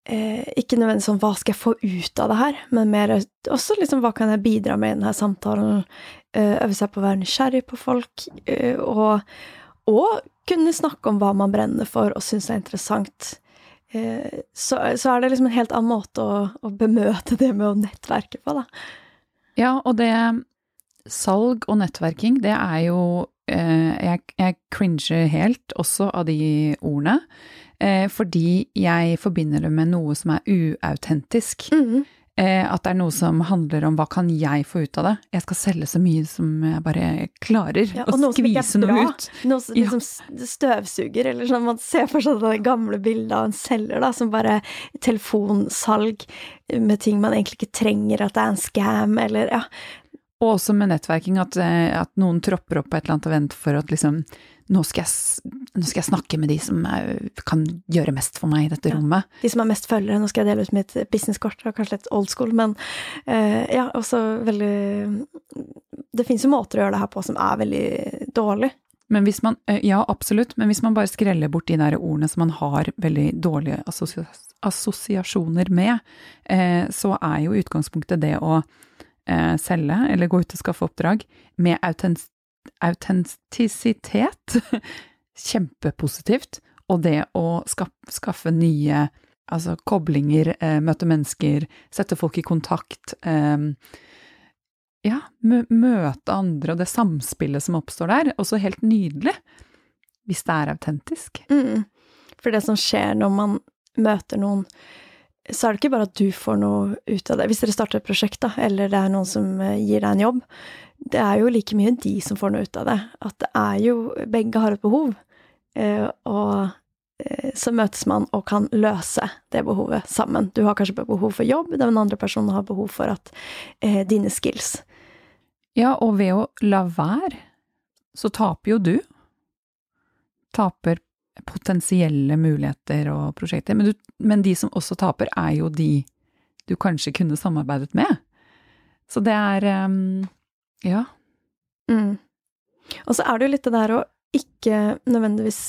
A: eh, ikke nødvendigvis sånn hva skal jeg få ut av det her, men mer også liksom hva kan jeg bidra med i denne samtalen, eh, øve seg på å være nysgjerrig på folk, eh, og, og, kunne snakke om hva man brenner for og syns er interessant. Eh, så, så, er det liksom en helt annen måte å, å bemøte det med å nettverke på, da.
B: Ja, og det salg og nettverking, det er jo eh, jeg, jeg cringer helt også av de ordene. Eh, fordi jeg forbinder det med noe som er uautentisk. Mm. Eh, at det er noe som handler om hva kan jeg få ut av det. Jeg skal selge så mye som jeg bare klarer. Ja, og, og skvise noe ut.
A: Noe som liksom ja. støvsuger, eller sånn. Man ser for seg det gamle bildet av en selger da, som bare telefonsalg med ting man egentlig ikke trenger, at det er en scam, eller ja.
B: Og også med nettverking, at, eh, at, noen tropper opp på et eller annet event for at liksom nå skal, jeg, nå skal jeg snakke med de som er, kan gjøre mest for meg i dette ja. rommet.
A: De som har mest følgere. Nå skal jeg dele ut mitt businesskort, kanskje litt old school, men uh, ja, også veldig Det fins jo måter å gjøre det her på som er veldig dårlig.
B: Men hvis man, eh, ja, absolutt, men hvis man bare skreller bort de der ordene som man har veldig dårlige assosiasjoner med, eh, så er jo utgangspunktet det å eh, selge eller gå ut og skaffe oppdrag med autent autentisitet. Kjempepositivt. Og det å skaffe, nye altså koblinger, eh, møte mennesker, sette folk i kontakt. Eh, ja, møte andre og det samspillet som oppstår der. Også helt nydelig. Hvis det er autentisk.
A: Mm. For det som skjer når man møter noen, så er det ikke bare at du får noe ut av det. Hvis dere starter et prosjekt, da, eller det er noen som eh, gir deg en jobb, det er jo like mye de som får noe ut av det. At det er jo Begge har et behov. Eh, og eh, så møtes man og kan løse det behovet sammen. Du har kanskje behov for jobb, den andre personen har behov for at eh, dine skills.
B: Ja, og ved å la være, så taper jo du. Taper potensielle muligheter og prosjekter. Men, du, men de som også taper, er jo de du kanskje kunne samarbeidet med. Så det er um, ja.
A: Mm. Og så er det jo litt det der å ikke nødvendigvis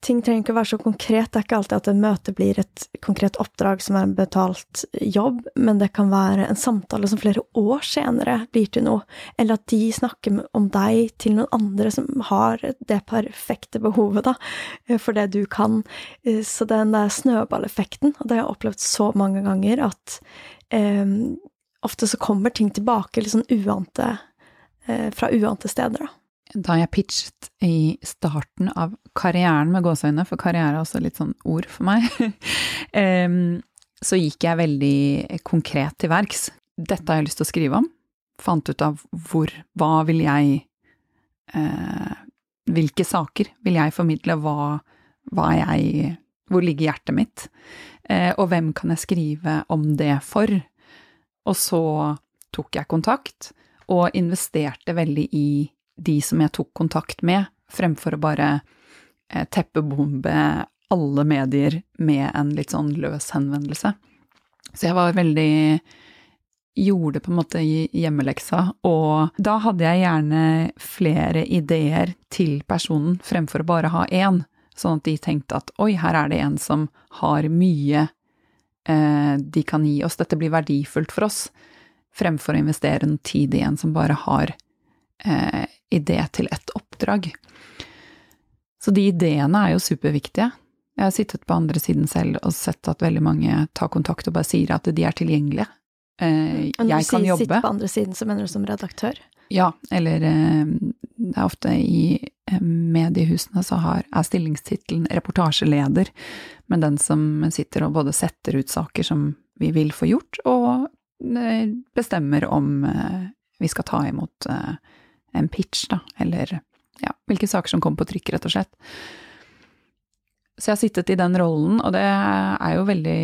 A: Ting trenger ikke å være så konkret. Det er ikke alltid at et møte blir et konkret oppdrag som er en betalt jobb, men det kan være en samtale som flere år senere blir til noe, eller at de snakker om deg til noen andre som har det perfekte behovet, da, for det du kan. Så den der snøballeffekten, og det har jeg opplevd så mange ganger, at um, ofte så kommer ting tilbake litt sånn uante eh, Fra uante steder, da.
B: Da jeg pitchet i starten av karrieren med gåseøyne, for karriere er også litt sånn ord for meg, så gikk jeg veldig konkret til verks. Dette har jeg lyst til å skrive om. Fant ut av hvor Hva vil jeg eh, Hvilke saker vil jeg formidle? Hva, hva jeg Hvor ligger hjertet mitt? Eh, og hvem kan jeg skrive om det for? Og så tok jeg kontakt, og investerte veldig i de som jeg tok kontakt med, fremfor å bare eh, teppebombe alle medier med en litt sånn løs henvendelse. Så jeg var veldig Gjorde på en måte hjemmeleksa, og da hadde jeg gjerne flere ideer til personen fremfor å bare ha én, sånn at de tenkte at oi, her er det en som har mye de kan gi oss. Dette blir verdifullt for oss, fremfor å investere noe tid i en som bare har eh, idé til ett oppdrag. Så de ideene er jo superviktige. Jeg har sittet på andre siden selv og sett at veldig mange tar kontakt og bare sier at de er tilgjengelige. Eh, jeg kan jobbe. Når du sier
A: sitte på andre siden, så mener du som redaktør?
B: Ja, eller eh, det er ofte i eh, mediehusene så har, er stillingstittelen reportasjeleder, men den som sitter og både setter ut saker som vi vil få gjort, og eh, bestemmer om vi skal ta imot en pitch, da, eller ja, hvilke saker som kommer på trykk, rett og slett. Så jeg har sittet i den rollen, og det er jo veldig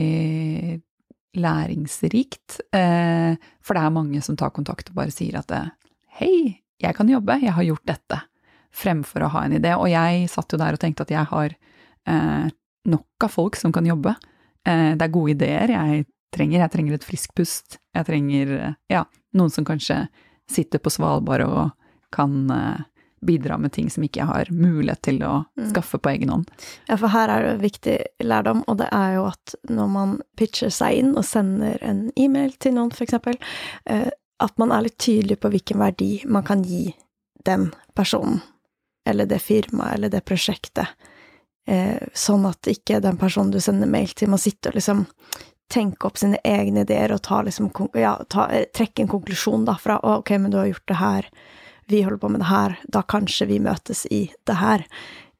B: læringsrikt, for det er mange som tar kontakt og bare sier at det, Hei, jeg kan jobbe, jeg har gjort dette. Fremfor å ha en idé. Og jeg satt jo der og tenkte at jeg har eh, nok av folk som kan jobbe. Eh, det er gode ideer jeg trenger. Jeg trenger et friskt pust. Jeg trenger eh, ja, noen som kanskje sitter på Svalbard og kan eh, bidra med ting som ikke jeg har mulighet til å mm. skaffe på egen hånd.
A: Ja, for her er det viktig lærdom, og det er jo at når man pitcher seg inn og sender en e-mail til noen, eh, at man er litt tydelig på hvilken verdi man kan gi den personen, eller det firmaet, eller det prosjektet, eh, sånn at ikke den personen du sender mail til, må sitte og liksom tenke opp sine egne ideer og ta liksom, ja, ta, eh, trekke en konklusjon da fra ok, men du har gjort det her, vi holder på med det her, da kanskje vi møtes i det her.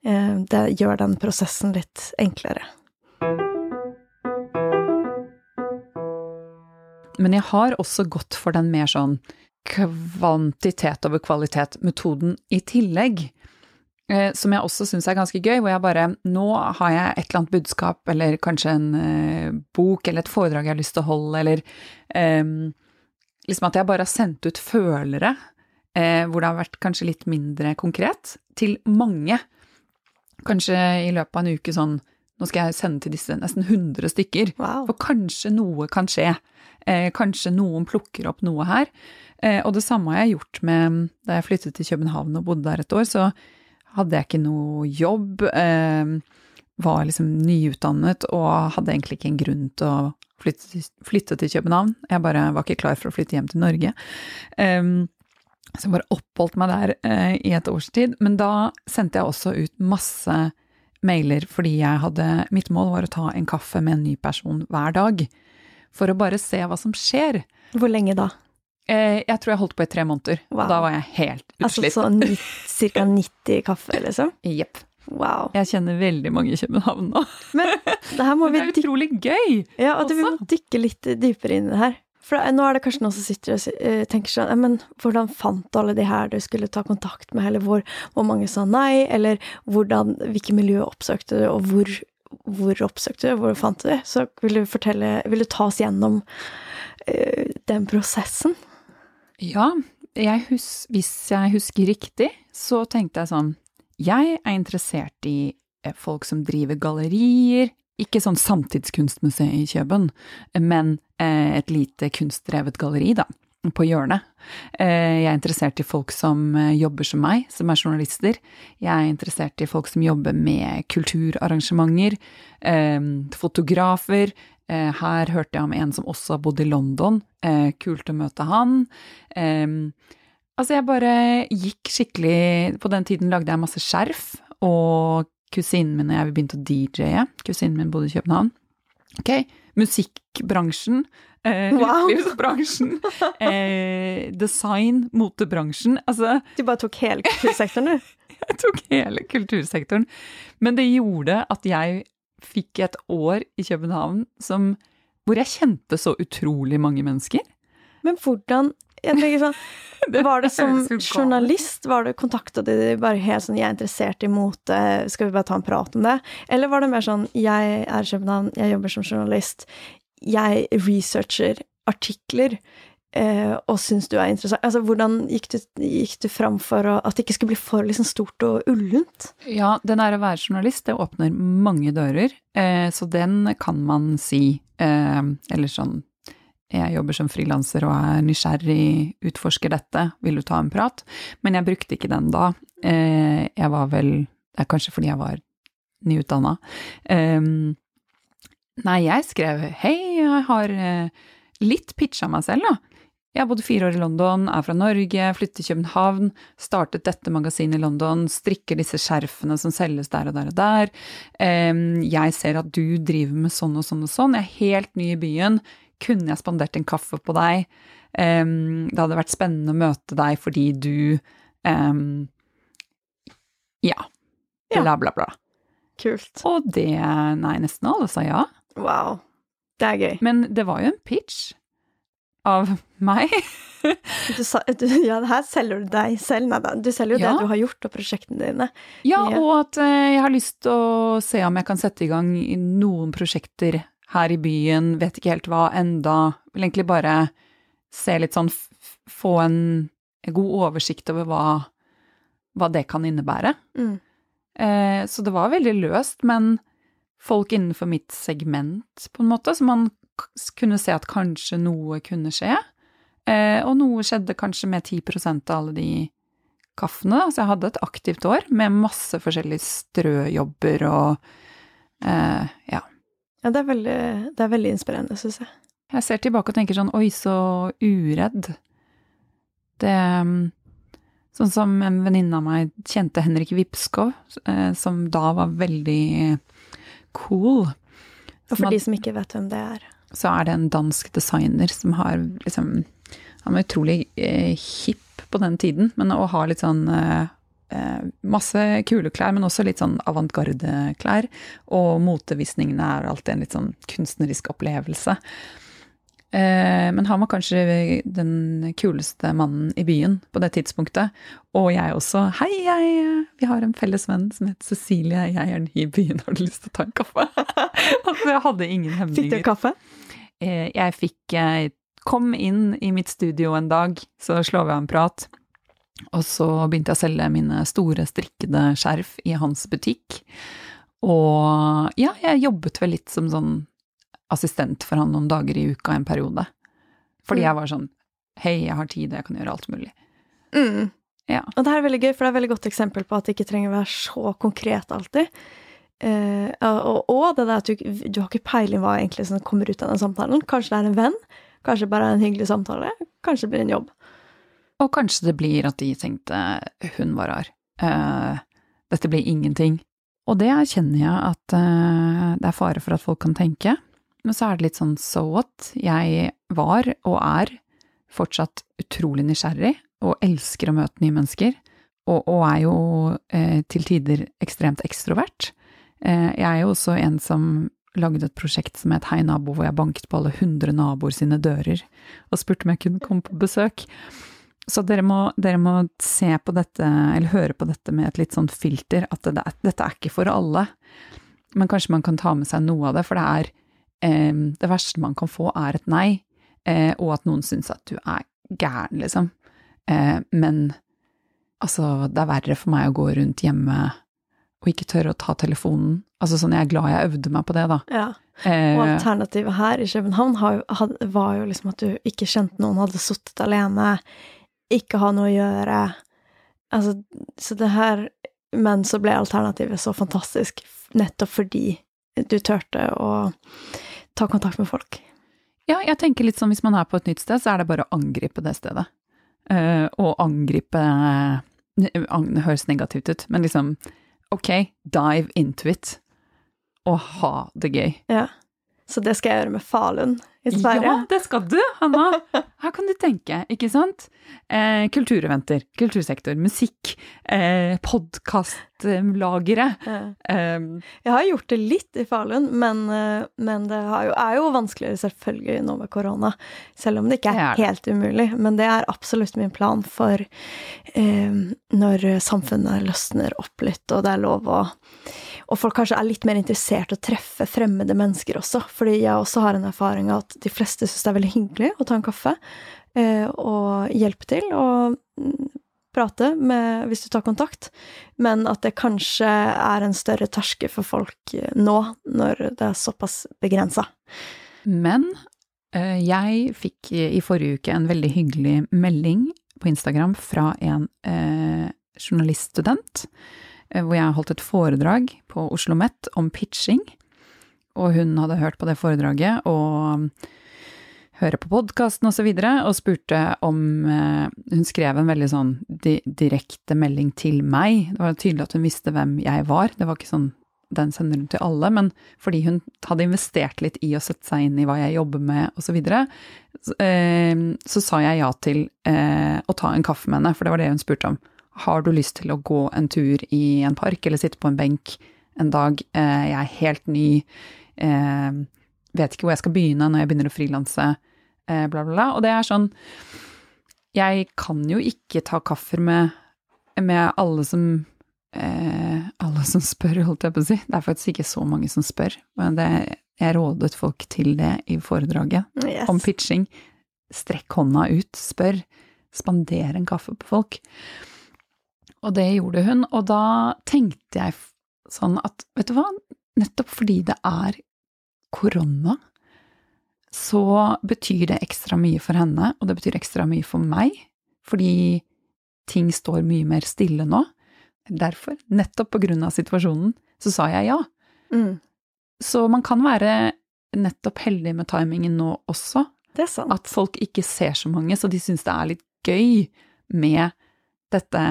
A: Eh, det gjør den prosessen litt enklere.
B: Men jeg har også gått for den mer sånn kvantitet over kvalitet-metoden i tillegg. Eh, som jeg også syns er ganske gøy, hvor jeg bare Nå har jeg et eller annet budskap, eller kanskje en uh, bok eller et foredrag jeg har lyst til å holde, eller um, Liksom at jeg bare har sendt ut følere, eh, hvor det har vært kanskje litt mindre konkret, til mange. Kanskje i løpet av en uke sånn Nå skal jeg sende til disse nesten 100 stykker. Wow. For kanskje noe kan skje. Eh, kanskje noen plukker opp noe her. Eh, og det samme har jeg gjort med Da jeg flyttet til København og bodde der et år, så hadde jeg ikke noe jobb. Eh, var liksom nyutdannet og hadde egentlig ikke en grunn til å flytte, til- flytte til København. Jeg bare var ikke klar for å flytte hjem til Norge. Um, så jeg bare oppholdt meg der eh, i et års tid. Men da sendte jeg også ut masse mailer fordi jeg hadde Mitt mål var å ta en kaffe med en ny person hver dag. For å bare se hva som skjer.
A: Hvor lenge da?
B: Eh, jeg tror jeg holdt på i tre måneder.
A: Wow.
B: Da var jeg helt
A: Altså
B: utslitt.
A: så ca. 90 kaffe, liksom?
B: Jepp.
A: Wow.
B: Jeg kjenner veldig mange i København nå.
A: Men det her må vi
B: det er utrolig gøy!
A: Ja, og det, vi må dykke litt dypere inn i det her. For nå er det kanskje noen som sitter og eh, tenker sånn Men hvordan fant du alle de her du skulle ta kontakt med, eller hvor, hvor mange sa nei, eller hvordan, hvilke miljø oppsøkte du, og hvor, hvor oppsøkte du, hvor fant du det? Så vil du fortelle Vil du ta oss gjennom uh, den prosessen?
B: Ja, jeg hus hvis jeg husker riktig, så tenkte jeg sånn Jeg er interessert i eh, folk som driver gallerier. Ikke sånn samtidskunstmuseet i Kjøben, men eh, et lite kunstdrevet galleri, da, på hjørnet. Eh, Jeg er interessert i folk som eh, jobber som meg, som er journalister. Jeg er interessert i folk som jobber med kulturarrangementer, fotografer. Her hørte jeg om en som også har bodd i London. Kult å møte han. Altså, jeg bare gikk skikkelig På den tiden lagde jeg masse skjerf, og kusinen min og jeg vi begynte å DJ-e. Kusinen min bodde i København. Ok, musikkbransjen, eh,
A: Wow.
B: utelivsbransjen, eh, design, motebransjen. Altså,
A: Du bare tok hele kultursektoren, du?
B: jeg tok hele kultursektoren. Men det gjorde at jeg fikk et år i København som, hvor jeg kjente så utrolig mange mennesker.
A: Men hvordan jeg tenker sånn, Var det som journalist? Var det Kontakta de deg bare helt sånn 'jeg er interessert i mote, skal vi bare ta en prat om det'? Eller var det mer sånn 'jeg er i København, jeg jobber som journalist, jeg researcher artikler', eh, og syns du er interessant Altså, hvordan gikk du, gikk du fram for å, at det ikke skulle bli for liksom, stort og ullent?
B: Ja, den er å være journalist, det åpner mange dører, eh, så den kan man si. Eh, eller sånn Jeg jobber som frilanser og er nysgjerrig, utforsker dette, vil du ta en prat? Men jeg brukte ikke den da. Eh, jeg var vel Det er kanskje fordi jeg var nyutdanna. Eh, nei, jeg skrev hei, jeg har eh, litt pitcha meg selv, da. Jeg har bodd fire år i London, er fra Norge, flyttet til København, startet dette magasinet i London, strikker disse skjerfene som selges der og der og der. Jeg ser at du driver med sånn og sånn og sånn, jeg er helt ny i byen. Kunne jeg spandert en kaffe på deg? Um, Det hadde vært spennende å møte deg fordi du um, Ja. Bla, bla, bla.
A: Kult.
B: Og det Nei, nesten alle sa ja.
A: Wow. Det er gøy.
B: Men det var jo en pitch av meg.
A: Du sa, du, ja, her selger du deg selv. Nei da, du selger jo
B: Ja.
A: det du har gjort, og prosjektene dine.
B: Ja,
A: Ja.
B: og at uh, jeg har lyst til å se om jeg kan sette i gang noen prosjekter her i byen. Vet ikke helt hva enda. Vil egentlig bare se litt sånn Få en god oversikt over hva, hva det kan innebære.
A: Mm.
B: Eh, så det var veldig løst, men folk innenfor mitt segment, på en måte, så man kunne se at kanskje noe kunne skje. Eh, og noe skjedde kanskje med 10% av alle de kaffene. da. Så jeg hadde et aktivt år med masse forskjellige strøjobber og eh, ja.
A: Ja, det er veldig, det er veldig inspirerende, syns jeg.
B: Jeg ser tilbake og tenker sånn oi, så uredd. Det mm, Sånn som en venninne av meg kjente Henrik Vipskov, eh, som da var veldig cool.
A: Og for de som ikke vet hvem det er.
B: så er det en dansk designer som har liksom Han var utrolig eh, hipp på den tiden, men å ha litt sånn eh, Masse kule klær, men også litt sånn avantgarde-klær. Og motevisningene er alltid en litt sånn kunstnerisk opplevelse. Eh, men han var kanskje den kuleste mannen i byen på det tidspunktet. Og jeg også. Hei, jeg, vi har en felles venn som heter Cecilie. Jeg er ny i byen, har du lyst til å ta en kaffe? altså, jeg hadde ingen
A: Fikk du kaffe?
B: Eh, Jeg fikk eh, Kom inn i mitt studio en dag, så slår vi av en prat. Og så begynte jeg å selge mine store strikkede skjerf i hans butikk. Og ja, jeg jobbet vel litt som sånn assistent for han noen dager i uka en periode. Fordi
A: Mm.
B: jeg var sånn Hei, jeg har tid, jeg kan gjøre alt mulig.
A: Mm.
B: Ja.
A: Og det her er veldig gøy, for det er et veldig godt eksempel på at det ikke trenger å være så konkret alltid. Uh, og, og det der at du, du har ikke peiling hva egentlig som kommer ut av den samtalen. Kanskje det er en venn, kanskje bare en hyggelig samtale, kanskje det blir en jobb.
B: Og kanskje det blir at de tenkte hun var rar. uh, dette blir ingenting. Og det erkjenner jeg at uh, det er fare for at folk kan tenke. Men så er det litt sånn so what? Jeg var, og er, fortsatt utrolig nysgjerrig, og elsker å møte nye mennesker. Og, og er jo uh, til tider ekstremt ekstrovert. Jeg er jo også en som lagde et prosjekt som het Hei nabo, hvor jeg banket på alle hundre naboer sine dører og spurte om jeg kunne komme på besøk. Så dere må, dere må, se på dette, eller høre på dette med et litt sånn filter, at det, dette er ikke for alle. Men kanskje man kan ta med seg noe av det, for det er eh, Det verste man kan få, er et nei, eh, og at noen syns at du er gæren, liksom. Eh, men altså, det er verre for meg å gå rundt hjemme og ikke tørre å ta telefonen. Altså sånn, jeg er glad jeg øvde meg på det, da.
A: Ja. Og alternativet her i København var jo liksom at du ikke kjente noen, hadde sittet alene, ikke ha noe å gjøre. Altså, så det her Men så ble alternativet så fantastisk, nettopp fordi du turte å ta kontakt med folk.
B: Ja, jeg tenker litt sånn hvis man er på et nytt sted, så er det bare å angripe det stedet. Uh, og angripe Det høres negativt ut, men liksom ok, dive into it, og ha det gøy.
A: Ja. Så det skal jeg gjøre med Falun Sverige.
B: Ja, det skal du, Hanna! Her kan du tenke, ikke sant? Eh, kultureventer, kultursektor, musikk, eh, podkastlagere. Ja.
A: Eh, jeg har gjort det litt i Falun, men, eh, men det jo, er jo vanskeligere selvfølgelig nå med korona. Selv om det ikke er, det er det. helt umulig. Men det er absolutt min plan for eh, når samfunnet løsner opp litt, og det er lov å og folk kanskje er litt mer interessert i å treffe fremmede mennesker også. Fordi jeg også har en erfaring av at de fleste syns det er veldig hyggelig å ta en kaffe eh, og hjelpe til og mm, prate med, hvis du tar kontakt, men at det kanskje er en større terske for folk eh, nå, når det er såpass begrensa.
B: Men eh, jeg fikk i forrige uke en veldig hyggelig melding på Instagram fra en eh, journaliststudent hvor jeg holdt et foredrag på Oslo OsloMet om pitching. Og hun hadde hørt på det foredraget og hører på podkasten osv. Og, så og spurte om eh, Hun skrev en veldig sånn di direkte melding til meg. Det var tydelig at hun visste hvem jeg var. Det var ikke sånn den sender hun til alle, men fordi hun hadde investert litt i å sette seg inn i hva jeg jobber med osv., så, videre, så, eh, så sa jeg ja til å ta en kaffe med henne, for det var det hun spurte om. Har du lyst til å gå en tur i en park eller sitte på en benk en dag? Eh, jeg er helt ny, eh, vet ikke hvor jeg skal begynne når jeg begynner å frilanse, eh, bla, bla, bla. Og det er sånn Jeg kan jo ikke ta kaffer med, med alle som alle som spør, holdt jeg på å si. Det er faktisk ikke så mange som spør. Men det, jeg rådet folk til det i foredraget yes. om pitching. Strekk hånda ut, spør. Spander en kaffe på folk. Og det gjorde hun, og da tenkte jeg sånn at, vet du hva, nettopp fordi det er korona, så betyr det ekstra mye for henne, og det betyr ekstra mye for meg, fordi ting står mye mer stille nå. Derfor, nettopp på grunn av situasjonen, så sa jeg ja. Mm. Så man kan være nettopp heldig med timingen nå også.
A: Det er sant.
B: At folk ikke ser så mange, så de syns det er litt gøy med dette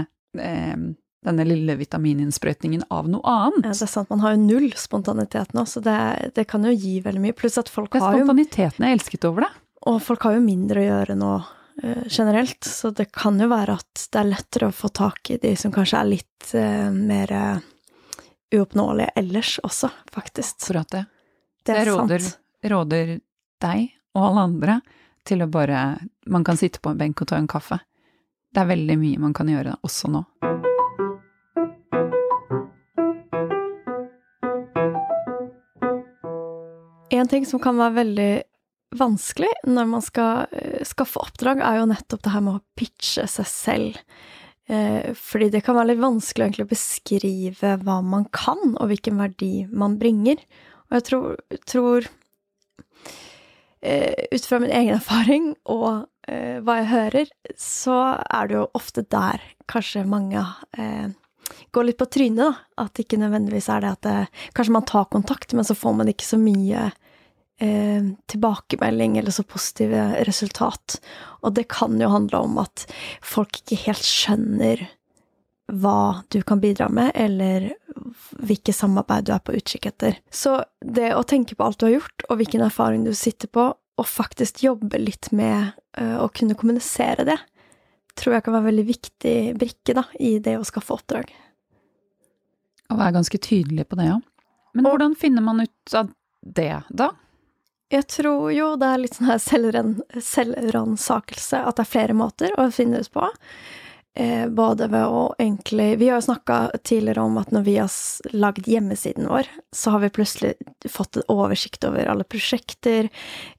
B: denne lille vitamininnsprøytningen av noe annet.
A: Ja, det er sant, man har jo null spontanitet nå, så det, det kan jo gi veldig mye. Pluss at folk har
B: jo Spontaniteten jeg elsket over det.
A: Og folk har jo mindre å gjøre nå uh, generelt, så det kan jo være at det er lettere å få tak i de som kanskje er litt uh, mer uoppnåelige ellers også, faktisk.
B: Akkurat det. Det det råder, råder deg og alle andre til å bare Man kan sitte på en benk og ta en kaffe. Det er veldig mye man kan gjøre også nå.
A: En ting som kan være veldig vanskelig når man skal eh, skaffe oppdrag, er jo nettopp det her med å pitche seg selv. Eh, fordi det kan være litt vanskelig egentlig å beskrive hva man kan, og hvilken verdi man bringer. Og jeg tror, tror eh, ut fra min egen erfaring og hva jeg hører, så er det jo ofte der kanskje mange går litt på trynet, da. At det ikke nødvendigvis er det at det, Kanskje man tar kontakt, men så får man ikke så mye eh, tilbakemelding eller så positive resultat. Og det kan jo handle om at folk ikke helt skjønner hva du kan bidra med, eller hvilke samarbeid du er på utkikk etter. Så det å tenke på alt du har gjort, og hvilken erfaring du sitter på, og faktisk jobbe litt med å kunne kommunisere det, tror jeg kan være en veldig viktig brikke da, i det å skaffe oppdrag.
B: Å være ganske tydelig på det, ja. Men og, hvordan finner man ut av det, da?
A: Jeg tror jo det er litt sånn her selvransakelse, at det er flere måter å finne ut på. Eh, både ved å egentlig Vi har jo snakka tidligere om at når vi har lagd hjemmesiden vår, så har vi plutselig fått en oversikt over alle prosjekter.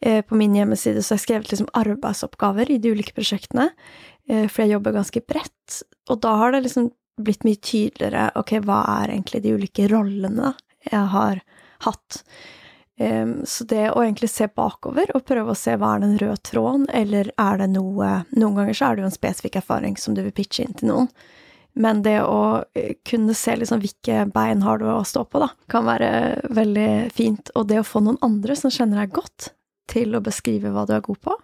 A: Eh, på min hjemmeside så har jeg skrevet liksom arbeidsoppgaver i de ulike prosjektene, eh, for jeg jobber ganske bredt. Og da har det liksom blitt mye tydeligere ok, hva er egentlig de ulike rollene jeg har hatt. Så det å egentlig se bakover og prøve å se hva er den røde tråden, eller er det noe Noen ganger så er det jo en spesifikk erfaring som du vil pitche inn til noen. Men det å eh, kunne se liksom hvilke bein har du å stå på, da, kan være veldig fint. Og det å få noen andre som kjenner deg godt, til å beskrive hva du er god på,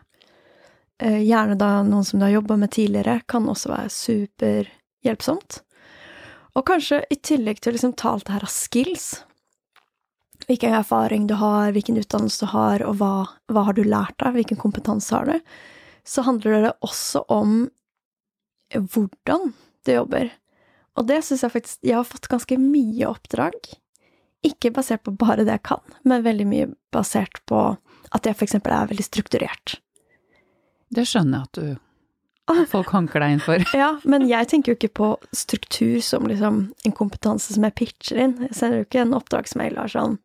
A: uh, gjerne da noen som du har jobba med tidligere, kan også være superhjelpsomt. Og kanskje i tillegg til å liksom ta alt det her av skills, hvilken erfaring du har, hvilken utdannelse du har, og hva, hva har du lært deg, hvilken kompetanse har du, så handler det også om hvordan du jobber. Og det syns jeg faktisk Jeg har fått ganske mye oppdrag. Ikke basert på bare det jeg kan, men veldig mye basert på at jeg for eksempel er veldig strukturert.
B: Det skjønner jeg at du folk hanker deg inn for.
A: ja, men jeg tenker jo ikke på struktur som liksom en kompetanse som jeg pitcher inn. Jeg sender jo ikke en oppdragsmail og sånn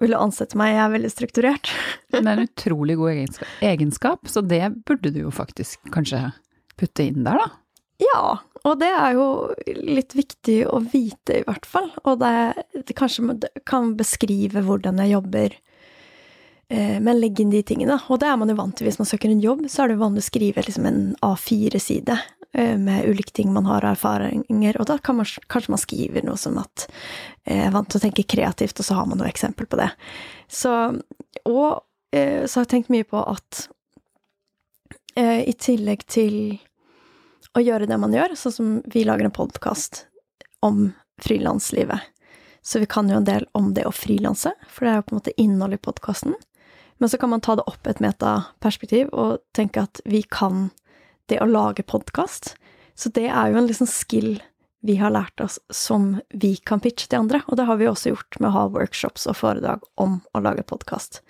A: Vil du ansette meg? Jeg er veldig strukturert.
B: det er en utrolig god egenskap, så det burde du jo faktisk kanskje putte inn der, da?
A: Ja, og det er jo litt viktig å vite, i hvert fall. Og det, det kanskje kan beskrive hvordan jeg jobber men legg inn de tingene. Og det er man jo vant til hvis man søker en jobb, så er det vanlig å skrive liksom en A4-side eh, med ulike ting man har av erfaringer, og da kan man, kanskje man skriver noe som at jeg eh, er vant til å tenke kreativt, og så har man noe eksempel på det. Så, og så har jeg tenkt mye på at i tillegg til å gjøre det man gjør, sånn som vi lager en podkast om frilanslivet, så vi kan jo en del om det å frilanse, for det er jo på en måte innhold i podkasten. Men så kan man ta det opp et metaperspektiv og tenke at vi kan det å lage podkast. Så det er jo en liksom skill vi har lært oss som vi kan pitche til andre, og det har vi også gjort med å ha workshops og foredrag om å lage podkast.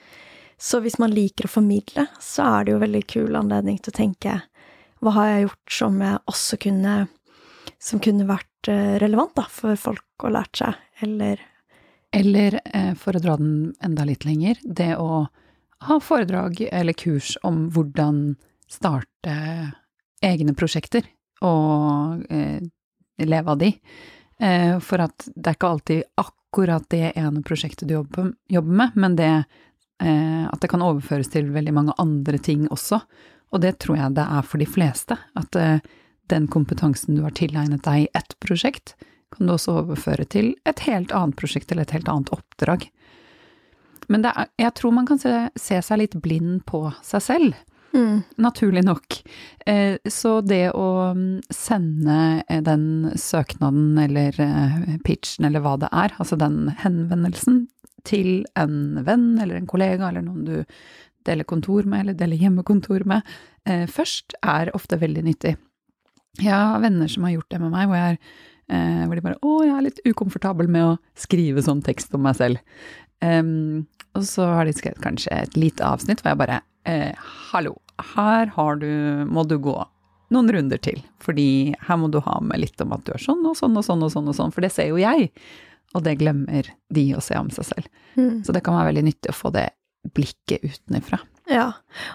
A: Så hvis man liker å formidle, så er det jo veldig kul anledning til å tenke hva har jeg gjort som jeg også kunne Som kunne vært eh, relevant da, for folk å lært seg, eller
B: Eller, eh, for å dra den enda litt lenger, det å ha foredrag eller kurs om hvordan starte egne prosjekter og eh, leve av de. Eh, for at det er ikke alltid akkurat det ene prosjektet du jobber, jobber med, men det eh, at det kan overføres til veldig mange andre ting også. Og det tror jeg det er for de fleste. At eh, den kompetansen du har tilegnet deg i ett prosjekt, kan du også overføre til et helt annet prosjekt eller et helt annet oppdrag. Men er, jeg tror man kan se, se, seg litt blind på seg selv. Mm. Naturlig nok. Eh, så det å mm, sende eh, den søknaden eller eh, pitchen eller hva det er, altså den henvendelsen, til en venn eller en kollega eller noen du deler kontor med eller deler hjemmekontor med, eh, først er ofte veldig nyttig. Jeg har venner som har gjort det med meg, hvor, jeg er, hvor de bare 'Å, jeg er litt ukomfortabel med å skrive sånn tekst om meg selv'. Um, og så har de skrevet kanskje et lite avsnitt hvor jeg bare eh, Hallo, her har du Må du gå noen runder til. Fordi her må du ha med litt om at du er sånn og sånn og sånn og sånn, og sånn, for det ser jo jeg. Og det glemmer de å se om seg selv. Mm. Så det kan være veldig nyttig å få det blikket utenfra.
A: Ja,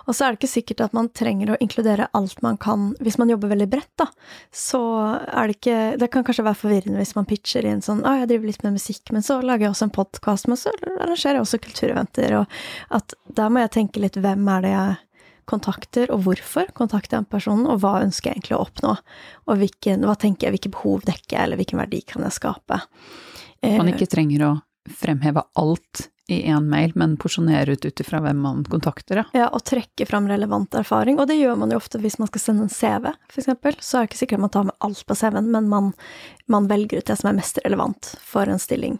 A: og så er det ikke sikkert at man trenger å inkludere alt man kan hvis man jobber veldig bredt, da. Så er det ikke Det kan kanskje være forvirrende hvis man pitcher inn sånn Å, jeg driver litt med musikk, men så lager jeg også en podkast, men så arrangerer jeg også kultureventer, og at der må jeg tenke litt hvem er det jeg kontakter, og hvorfor kontakter jeg en person, og hva ønsker jeg egentlig å oppnå, og hvilken, hva tenker jeg, hvilke behov dekker jeg, eller hvilken verdi kan jeg skape.
B: Man
A: Eh,
B: ikke trenger å fremheve alt i én mail, men porsjonere ut ut ifra hvem man kontakter, ja.
A: Ja, og trekke fram relevant erfaring, og det gjør man jo ofte hvis man skal sende en CV, eksempel. Så er det ikke sikkert man tar med alt på CV-en, men man, man velger ut det som er mest relevant for en stilling.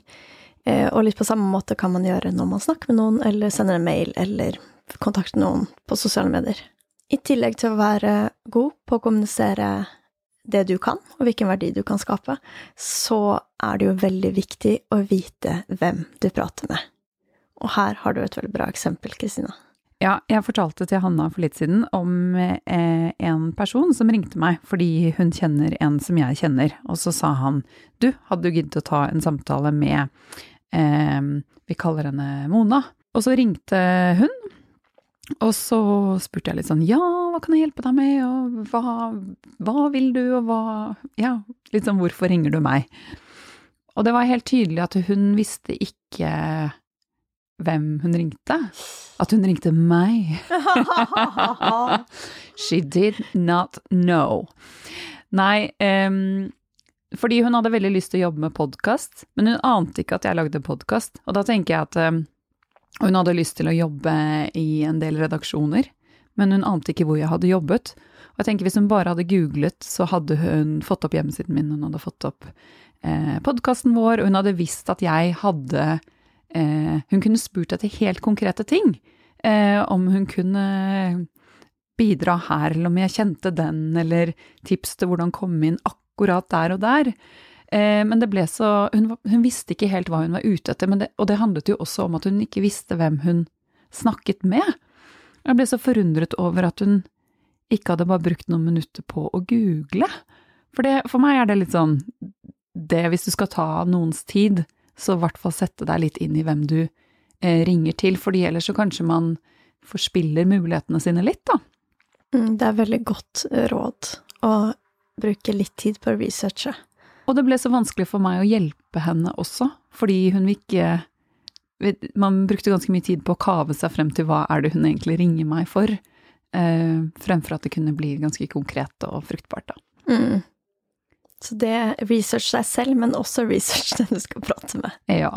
A: Eh, og litt på samme måte kan man gjøre når man snakker med noen, eller sender en mail, eller kontakter noen på sosiale medier. I tillegg til å være god på å kommunisere det du kan, og hvilken verdi du kan skape, så er det jo veldig viktig å vite hvem du prater med. Og her har du et veldig bra eksempel, Kristina.
B: Ja, jeg fortalte til Hanna for litt siden om eh, en person som ringte meg fordi hun kjenner en som jeg kjenner, og så sa han du, hadde du giddet å ta en samtale med eh, vi kaller henne Mona. Og så ringte hun, og så spurte jeg litt sånn ja, hva kan jeg hjelpe deg med, og hva, hva vil du, og hva Ja, litt sånn hvorfor ringer du meg? Og det var helt tydelig at hun visste ikke hvem hun ringte. At hun ringte meg. She did not know. Nei, um, fordi hun hadde veldig lyst til å jobbe med podkast, men hun ante ikke at jeg lagde podkast. Og da tenker jeg at um, hun hadde lyst til å jobbe i en del redaksjoner, men hun ante ikke hvor jeg hadde jobbet. Og jeg tenker hvis hun bare hadde googlet, så hadde hun fått opp hjemmesiden min, hun hadde fått opp eh, podkasten vår, og hun hadde visst at jeg hadde Hun kunne spurt etter helt konkrete ting. Eh, om hun kunne bidra her, eller om jeg kjente den, eller tips til hvordan komme inn akkurat der og der. Eh, men det ble så hun, hun visste ikke helt hva hun var ute etter, det, og det handlet jo også om at hun ikke visste hvem hun snakket med. Jeg ble så forundret over at hun ikke hadde bare brukt noen minutter på å google. For, det, for meg er det litt sånn det hvis du skal ta noens tid, så i hvert fall sette deg litt inn i hvem du eh, ringer til, fordi ellers så kanskje man forspiller mulighetene sine litt, da.
A: Mm, Det er veldig godt råd å bruke litt tid på å researche.
B: Og det ble så vanskelig for meg å hjelpe henne også, fordi hun ikke Man brukte ganske mye tid på å kave seg frem til hva er det hun egentlig ringer meg for, eh, fremfor at det kunne bli ganske konkret og fruktbart, da.
A: Mm. Så det research deg selv, men også research den du skal prate med.
B: Ja.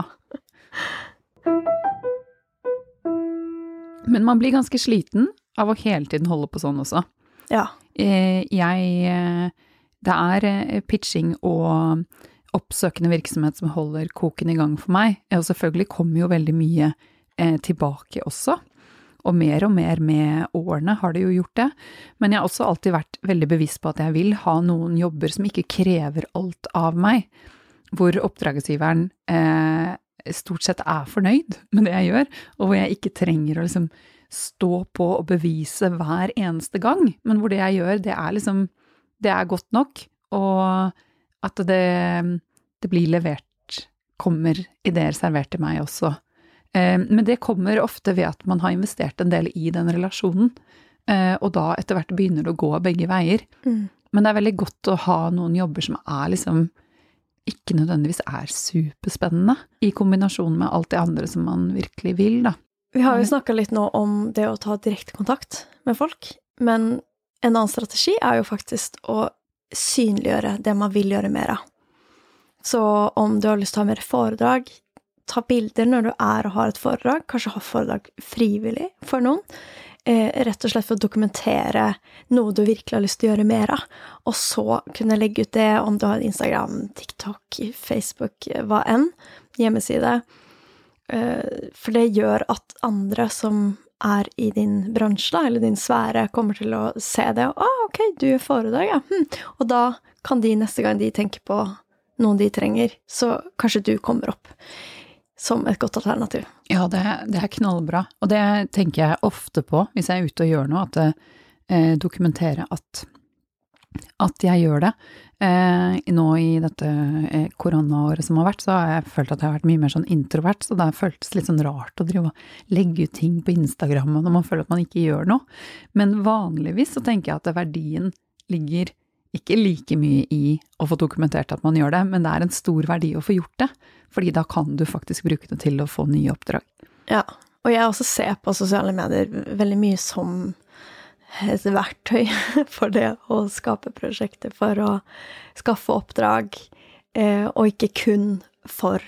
B: Men man blir ganske sliten av å hele tiden holde på sånn også.
A: Ja.
B: Eh, Jeg eh, Det er eh, pitching og oppsøkende virksomhet som holder koken i gang for meg. Og selvfølgelig kommer jo veldig mye tilbake også. Og mer og mer med årene har det jo gjort det. Men jeg har også alltid vært veldig bevisst på at jeg vil ha noen jobber som ikke krever alt av meg. Hvor oppdragsgiveren eh, stort sett er fornøyd med det jeg gjør, og hvor jeg ikke trenger å liksom stå på og bevise hver eneste gang, men hvor det jeg gjør, det er liksom Det er godt nok, og at det, det blir levert, kommer ideer servert til meg også. Eh, Men det kommer ofte ved at man har investert en del i den relasjonen, eh, og da etter hvert begynner det å gå begge veier.
A: Mm.
B: Men det er veldig godt å ha noen jobber som er liksom ikke nødvendigvis er superspennende, i kombinasjon med alt det andre som man virkelig vil, da.
A: Vi har jo snakka litt nå om det å ta direkte kontakt med folk, men en annen strategi er jo faktisk å synliggjøre det man vil gjøre mer av. Så om du har lyst til å ha mer foredrag, ta bilder når du er og har et foredrag, kanskje ha foredrag frivillig for noen, eh, rett og slett for å dokumentere noe du virkelig har lyst til å gjøre mer av, og så kunne legge ut det om du har Instagram, TikTok, Facebook, hva enn, hjemmeside. Eh, For det gjør at andre som er i din bransje, da, eller din sfære, kommer til å se det, og ah, ok, du gjør foredrag, ja. Hm. Og da kan de neste gang de tenker på noen de trenger, så kanskje du kommer opp som et godt alternativ.
B: Ja, det, det er knallbra. Og det tenker jeg ofte på hvis jeg er ute og gjør noe, at eh, dokumentere at, at jeg gjør det. Eh, nå i dette eh, koronaåret som har vært, så har jeg følt at jeg har vært mye mer sånn introvert, så det har føltes litt sånn rart å drive og legge ut ting på Instagram når man føler at man ikke gjør noe. Men vanligvis så tenker jeg at verdien ligger ikke like mye i å få dokumentert at man gjør det, men det er en stor verdi å få gjort det, fordi da kan du faktisk bruke det til å få nye oppdrag.
A: Ja, og jeg også ser på sosiale medier veldig mye som et verktøy for det å skape prosjekter, for å skaffe oppdrag, eh, og ikke kun for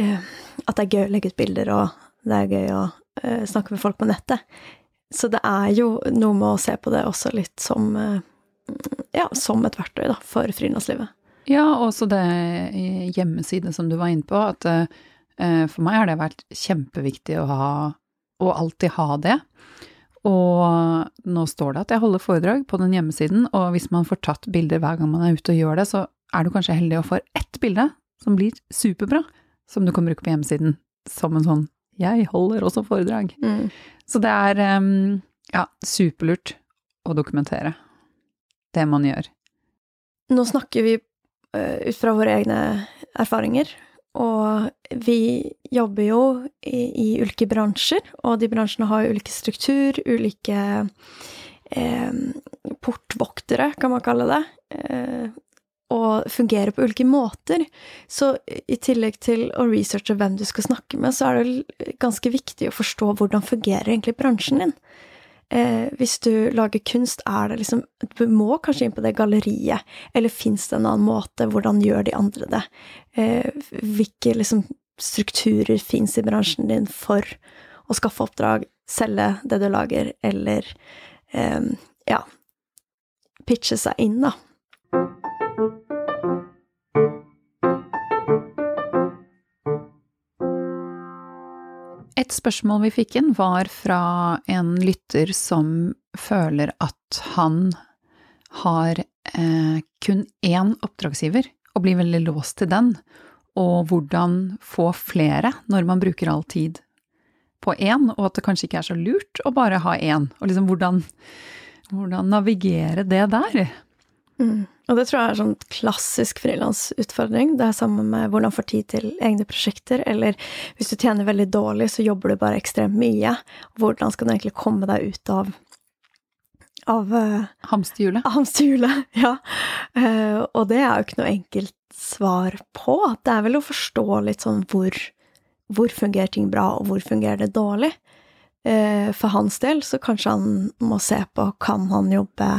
A: eh, at det er gøy å legge ut bilder, og det er gøy å eh, snakke med folk på nettet. Så det er jo noe med å se på det også litt som ja, som et verktøy da, for frilanslivet.
B: Ja, også det hjemmesiden som du var inne på, at uh, for meg har det vært kjempeviktig å ha, å alltid ha det. Og nå står det at jeg holder foredrag på den hjemmesiden, og hvis man får tatt bilder hver gang man er ute og gjør det, så er du kanskje heldig å få ett bilde som blir superbra, som du kan bruke på hjemmesiden som en sånn 'jeg holder også foredrag'. Mm. Så det er um, ja, superlurt å dokumentere det man gjør.
A: Nå snakker vi uh, ut fra våre egne erfaringer, og vi jobber jo i, i ulike bransjer, og de bransjene har jo ulike struktur, ulike eh, portvoktere, kan man kalle det. Eh, og fungerer på ulike måter. Så i tillegg til å researche hvem du skal snakke med, så er det ganske viktig å forstå hvordan fungerer egentlig bransjen din eh, hvis du lager kunst, er det liksom Du må kanskje inn på det galleriet, eller fins det en annen måte? Hvordan gjør de andre det? Eh, hvilke liksom strukturer fins i bransjen din for å skaffe oppdrag, selge det du lager, eller eh, ja pitche seg inn, da.
B: Spørsmål vi fikk inn, var fra en lytter som føler at han har eh, kun én oppdragsgiver, og blir veldig låst til den, og hvordan få flere når man bruker all tid på én, og at det kanskje ikke er så lurt å bare ha én, og liksom hvordan, hvordan navigere det der.
A: Mm. Og det tror jeg er sånn klassisk frilansutfordring. Det er sammen med hvordan få tid til egne prosjekter, eller hvis du tjener veldig dårlig, så jobber du bare ekstremt mye. Hvordan skal du egentlig komme deg ut av av uh,
B: Hamsterhjulet?
A: Hamsterhjulet, ja. Uh, og det er jo ikke noe enkelt svar på. Det er vel å forstå litt sånn hvor, hvor fungerer ting bra, og hvor fungerer det dårlig. Uh, for hans del så kanskje han må se på kan han jobbe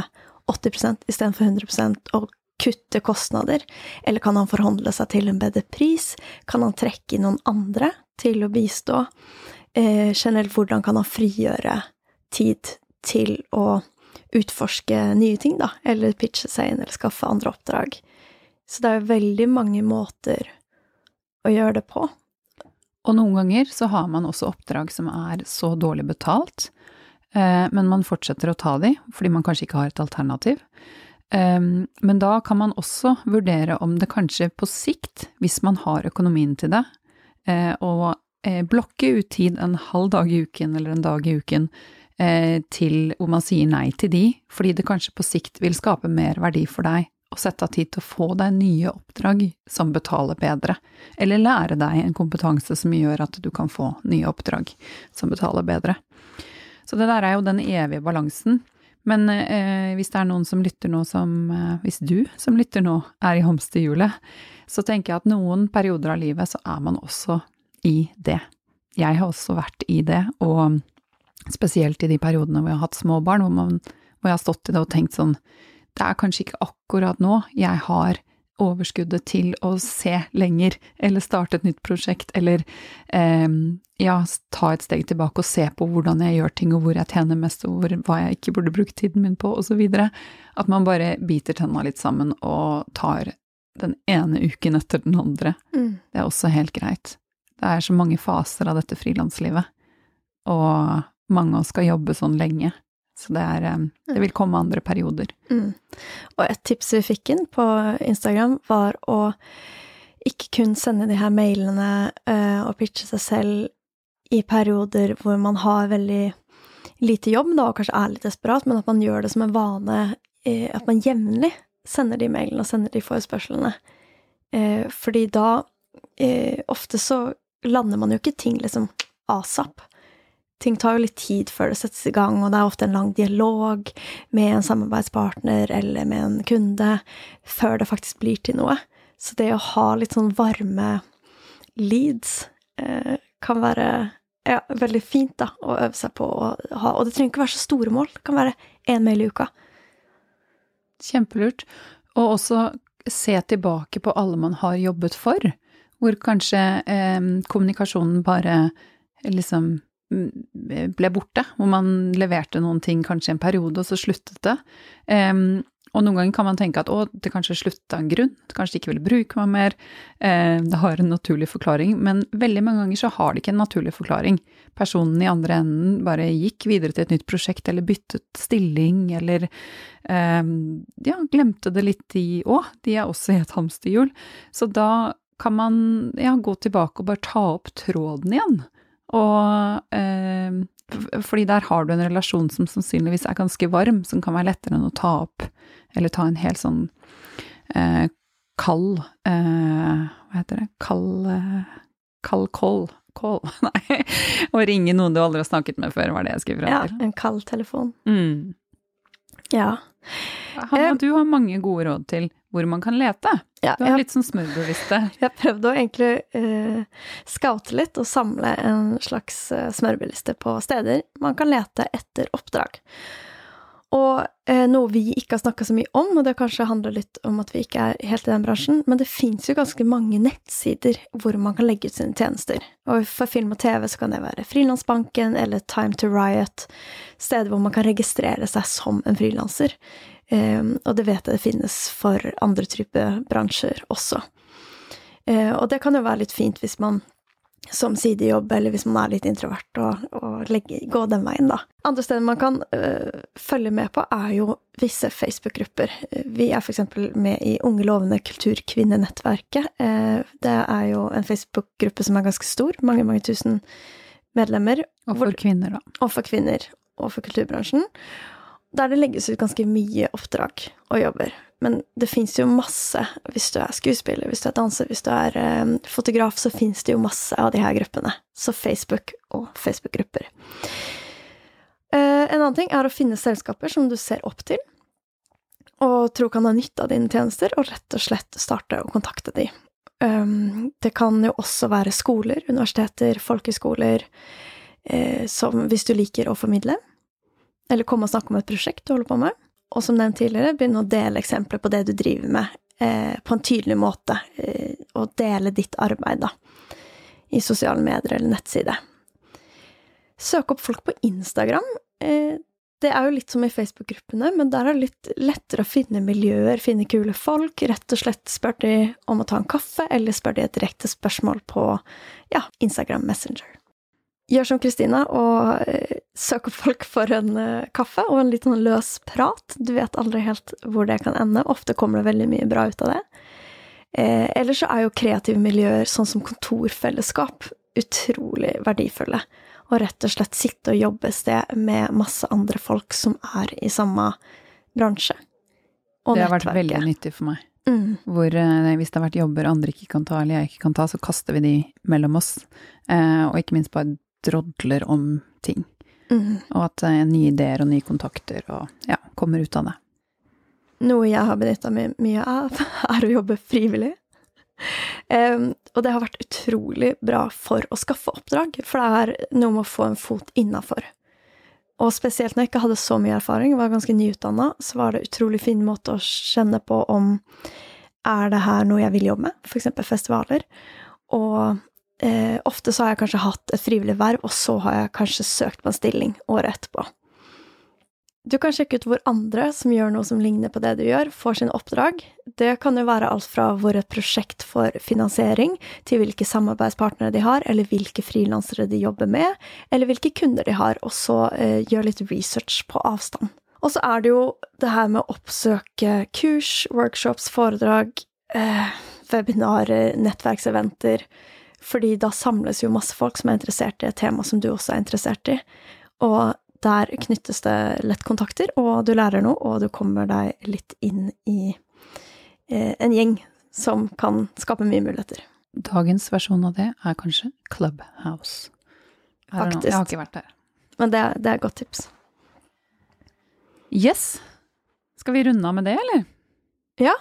A: 80% istedenfor 100% og kutte kostnader? Eller kan han forhandle seg til en bedre pris? Kan han trekke inn noen andre til å bistå? Eh, generelt, hvordan kan han frigjøre tid til å utforske nye ting, da? Eller pitche seg inn, eller skaffe andre oppdrag? Så det er veldig mange måter å gjøre det på.
B: Og noen ganger så har man også oppdrag som er så dårlig betalt men man fortsetter å ta de, fordi man kanskje ikke har et alternativ. Ehm, men da kan man også vurdere om det kanskje på sikt, hvis man har økonomien til det, eh, å eh, blokke ut tid en halv dag i uken eller en dag i uken til hvor man sier nei til de, fordi det kanskje på sikt vil skape mer verdi for deg å sette av tid til å få deg nye oppdrag som betaler bedre, eller lære deg en kompetanse som gjør at du kan få nye oppdrag som betaler bedre. Så det der er jo den evige balansen. Men eh, hvis det er noen som lytter nå som eh, Hvis du som lytter nå er i hamsterhjulet, så tenker jeg at noen perioder av livet så er man også i det. Jeg har også vært i det, og spesielt i de periodene hvor jeg har hatt små barn, hvor, hvor jeg har stått i det og tenkt sånn Det er kanskje ikke akkurat nå jeg har overskuddet til å se lenger, eller starte et nytt prosjekt, eller eh, ja, ta et steg tilbake og se på hvordan jeg gjør ting, og hvor jeg tjener mest, og hvor, hva jeg ikke burde bruke tiden min på, osv. At man bare biter tenna litt sammen og tar den ene uken etter den andre. Mm. Det er også helt greit. Det er så mange faser av dette frilanslivet, og mange av oss skal jobbe sånn lenge. Så det, er, eh, det vil komme andre perioder. Mm.
A: Og et tips vi fikk inn på Instagram, var å ikke kun sende de her mailene uh, og pitche seg selv i perioder hvor man har veldig lite jobb, da, og kanskje er litt desperat, men at man gjør det som en vane, uh, at man jevnlig sender de mailene og sender de forespørslene. Fordi da ofte så lander man jo ikke ting liksom asap ting tar jo litt tid før det settes i gang, og det er ofte en lang dialog med en samarbeidspartner eller med en kunde før det faktisk blir til noe. Så det å ha litt sånn varme leads eh, kan være Ja, veldig fint da, å øve seg på å ha. Og det trenger ikke være så store mål. Det kan være én mail i uka.
B: Kjempelurt. Og også se tilbake på alle man har jobbet for, hvor kanskje eh, kommunikasjonen bare liksom ble borte, hvor man leverte noen ting kanskje en periode, og så sluttet det. Um, og noen ganger kan man tenke at å, det kanskje slutta en grunn, kanskje de ikke ville bruke meg mer, uh, det har en naturlig forklaring, men veldig mange ganger så har det ikke en naturlig forklaring. Personen i andre enden bare gikk videre til et nytt prosjekt, eller byttet stilling, eller um, ja, glemte det litt de òg, de er også i et hamsterhjul. Så da kan man ja, gå tilbake og bare ta opp tråden igjen. Og eh, fordi der har du en relasjon som sannsynligvis er ganske varm, som kan være lettere enn å ta opp eller ta en helt sånn eh, kald eh, Hva heter det? Kald eh, Kald call. Call. Nei. Å ringe noen du aldri har snakket med før, var det jeg skulle frem
A: til. Ja, en kald telefon.
B: Mm.
A: Ja.
B: Hanna, eh, du har mange gode råd til hvor man kan lete.
A: Ja,
B: du har litt sånn smørbrødliste.
A: Jeg prøvde å egentlig uh, scoute litt og samle en slags uh, smørbrødliste på steder man kan lete etter oppdrag. Og uh, noe vi ikke har snakka så mye om, og det kanskje handler litt om at vi ikke er helt i den bransjen, men det fins jo ganske mange nettsider hvor man kan legge ut sine tjenester. Og for film og TV så kan det være Frilansbanken eller Time to Riot, steder hvor man kan registrere seg som en frilanser. Eh, og det vet jeg det finnes for andre typer bransjer også. Eh, og det kan jo være litt fint hvis man som sidejobb, eller hvis man er litt introvert, og, og legge, gå den veien, da. Andre steder man kan øh, følge med på, er jo visse Facebook-grupper. Vi er f.eks. med i Unge lovende kulturkvinnenettverket. Eh, det er jo en Facebook-gruppe som er ganske stor, mange, mange tusen medlemmer.
B: Og for hvor, kvinner, da.
A: Og for kvinner, og for kulturbransjen. Der det legges ut ganske mye oppdrag og jobber. Men det fins jo masse, hvis du er skuespiller, hvis du er danser, hvis du er eh, fotograf, så fins det jo masse av de her gruppene. Så Facebook og Facebook-grupper. Eh, en annen ting er å finne selskaper som du ser opp til, og tror kan ha nytte av dine tjenester, og rett og slett starte å kontakte de. Um, det kan jo også være skoler, universiteter, folkeskoler, eh, som hvis du liker å formidle, eller komme og snakke om et prosjekt du holder på med og som nevnt tidligere, begynne å dele eksempler på det du driver med, eh, på en tydelig måte, eh, og dele ditt arbeid, da, i sosiale medier eller nettside. Søk opp folk på Instagram. Eh, det er jo litt som i Facebook-gruppene, men der er det litt lettere å finne miljøer, finne kule folk. Rett og slett spør de om å ta en kaffe, eller spør de et direkte spørsmål på ja, Instagram Messenger. Gjør som Kristina og eh, søk opp folk for en uh, kaffe og en litt sånn løs prat. Du vet aldri helt hvor det kan ende. Ofte kommer det veldig mye bra ut av det. Eh, Eller så er jo kreative miljøer, sånn som kontorfellesskap, utrolig verdifulle. Og rett og slett sitte og jobbe et sted med masse andre folk som er i samme bransje.
B: Og det har vært veldig nyttig for meg. Mm. Hvor eh, hvis det har vært jobber andre ikke kan ta, eller jeg ikke kan ta, så kaster vi de mellom oss. Eh, og ikke minst bare drodler om ting. Mm. Og at det er nye ideer og nye kontakter og ja, kommer ut av det.
A: Noe jeg har benytta meg mye av, er å jobbe frivillig. Um, og det har vært utrolig bra for å skaffe oppdrag, for det er noe med å få en fot innafor. Og spesielt når jeg ikke hadde så mye erfaring, var ganske nyutdanna, så var det utrolig fin måte å kjenne på om er det her noe jeg vil jobbe med, f.eks. festivaler. Og eh, ofte så har jeg kanskje hatt et frivillig verv, og så har jeg kanskje søkt på en stilling året etterpå. Du kan sjekke ut hvor andre som gjør noe som ligner på det du gjør, får sine oppdrag. Det kan jo være alt fra hvor et prosjekt får finansiering, til hvilke samarbeidspartnere de har, eller hvilke frilansere de jobber med, eller hvilke kunder de har, og så eh, gjør litt research på avstand. Og så er det jo det her med å oppsøke kurs, workshops, foredrag, eh, webinarer, nettverkseventer, fordi da samles jo masse folk som er interessert i et tema som du også er interessert i. Og der knyttes det lett kontakter, og du lærer noe, og du kommer deg litt inn i eh, en gjeng som kan skape mye muligheter.
B: Dagens versjon av det er kanskje Clubhouse.
A: Faktisk.
B: Jeg har ikke vært der.
A: Men det, det er et godt tips.
B: Yes. Skal vi runde av med det, eller?
A: Ja,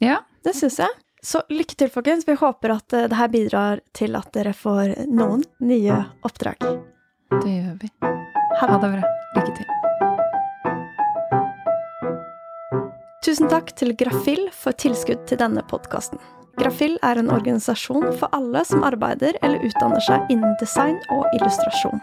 B: ja.
A: det syns jeg. Så lykke til, folkens. Vi håper at eh, det her bidrar til at dere får noen nye oppdrag.
B: Det gjør vi.
A: Ha
B: det bra. Lykke til.
A: Tusen takk til Grafill for tilskudd til denne podkasten. Grafill er en organisasjon for alle som arbeider eller utdanner seg innen design og illustrasjon.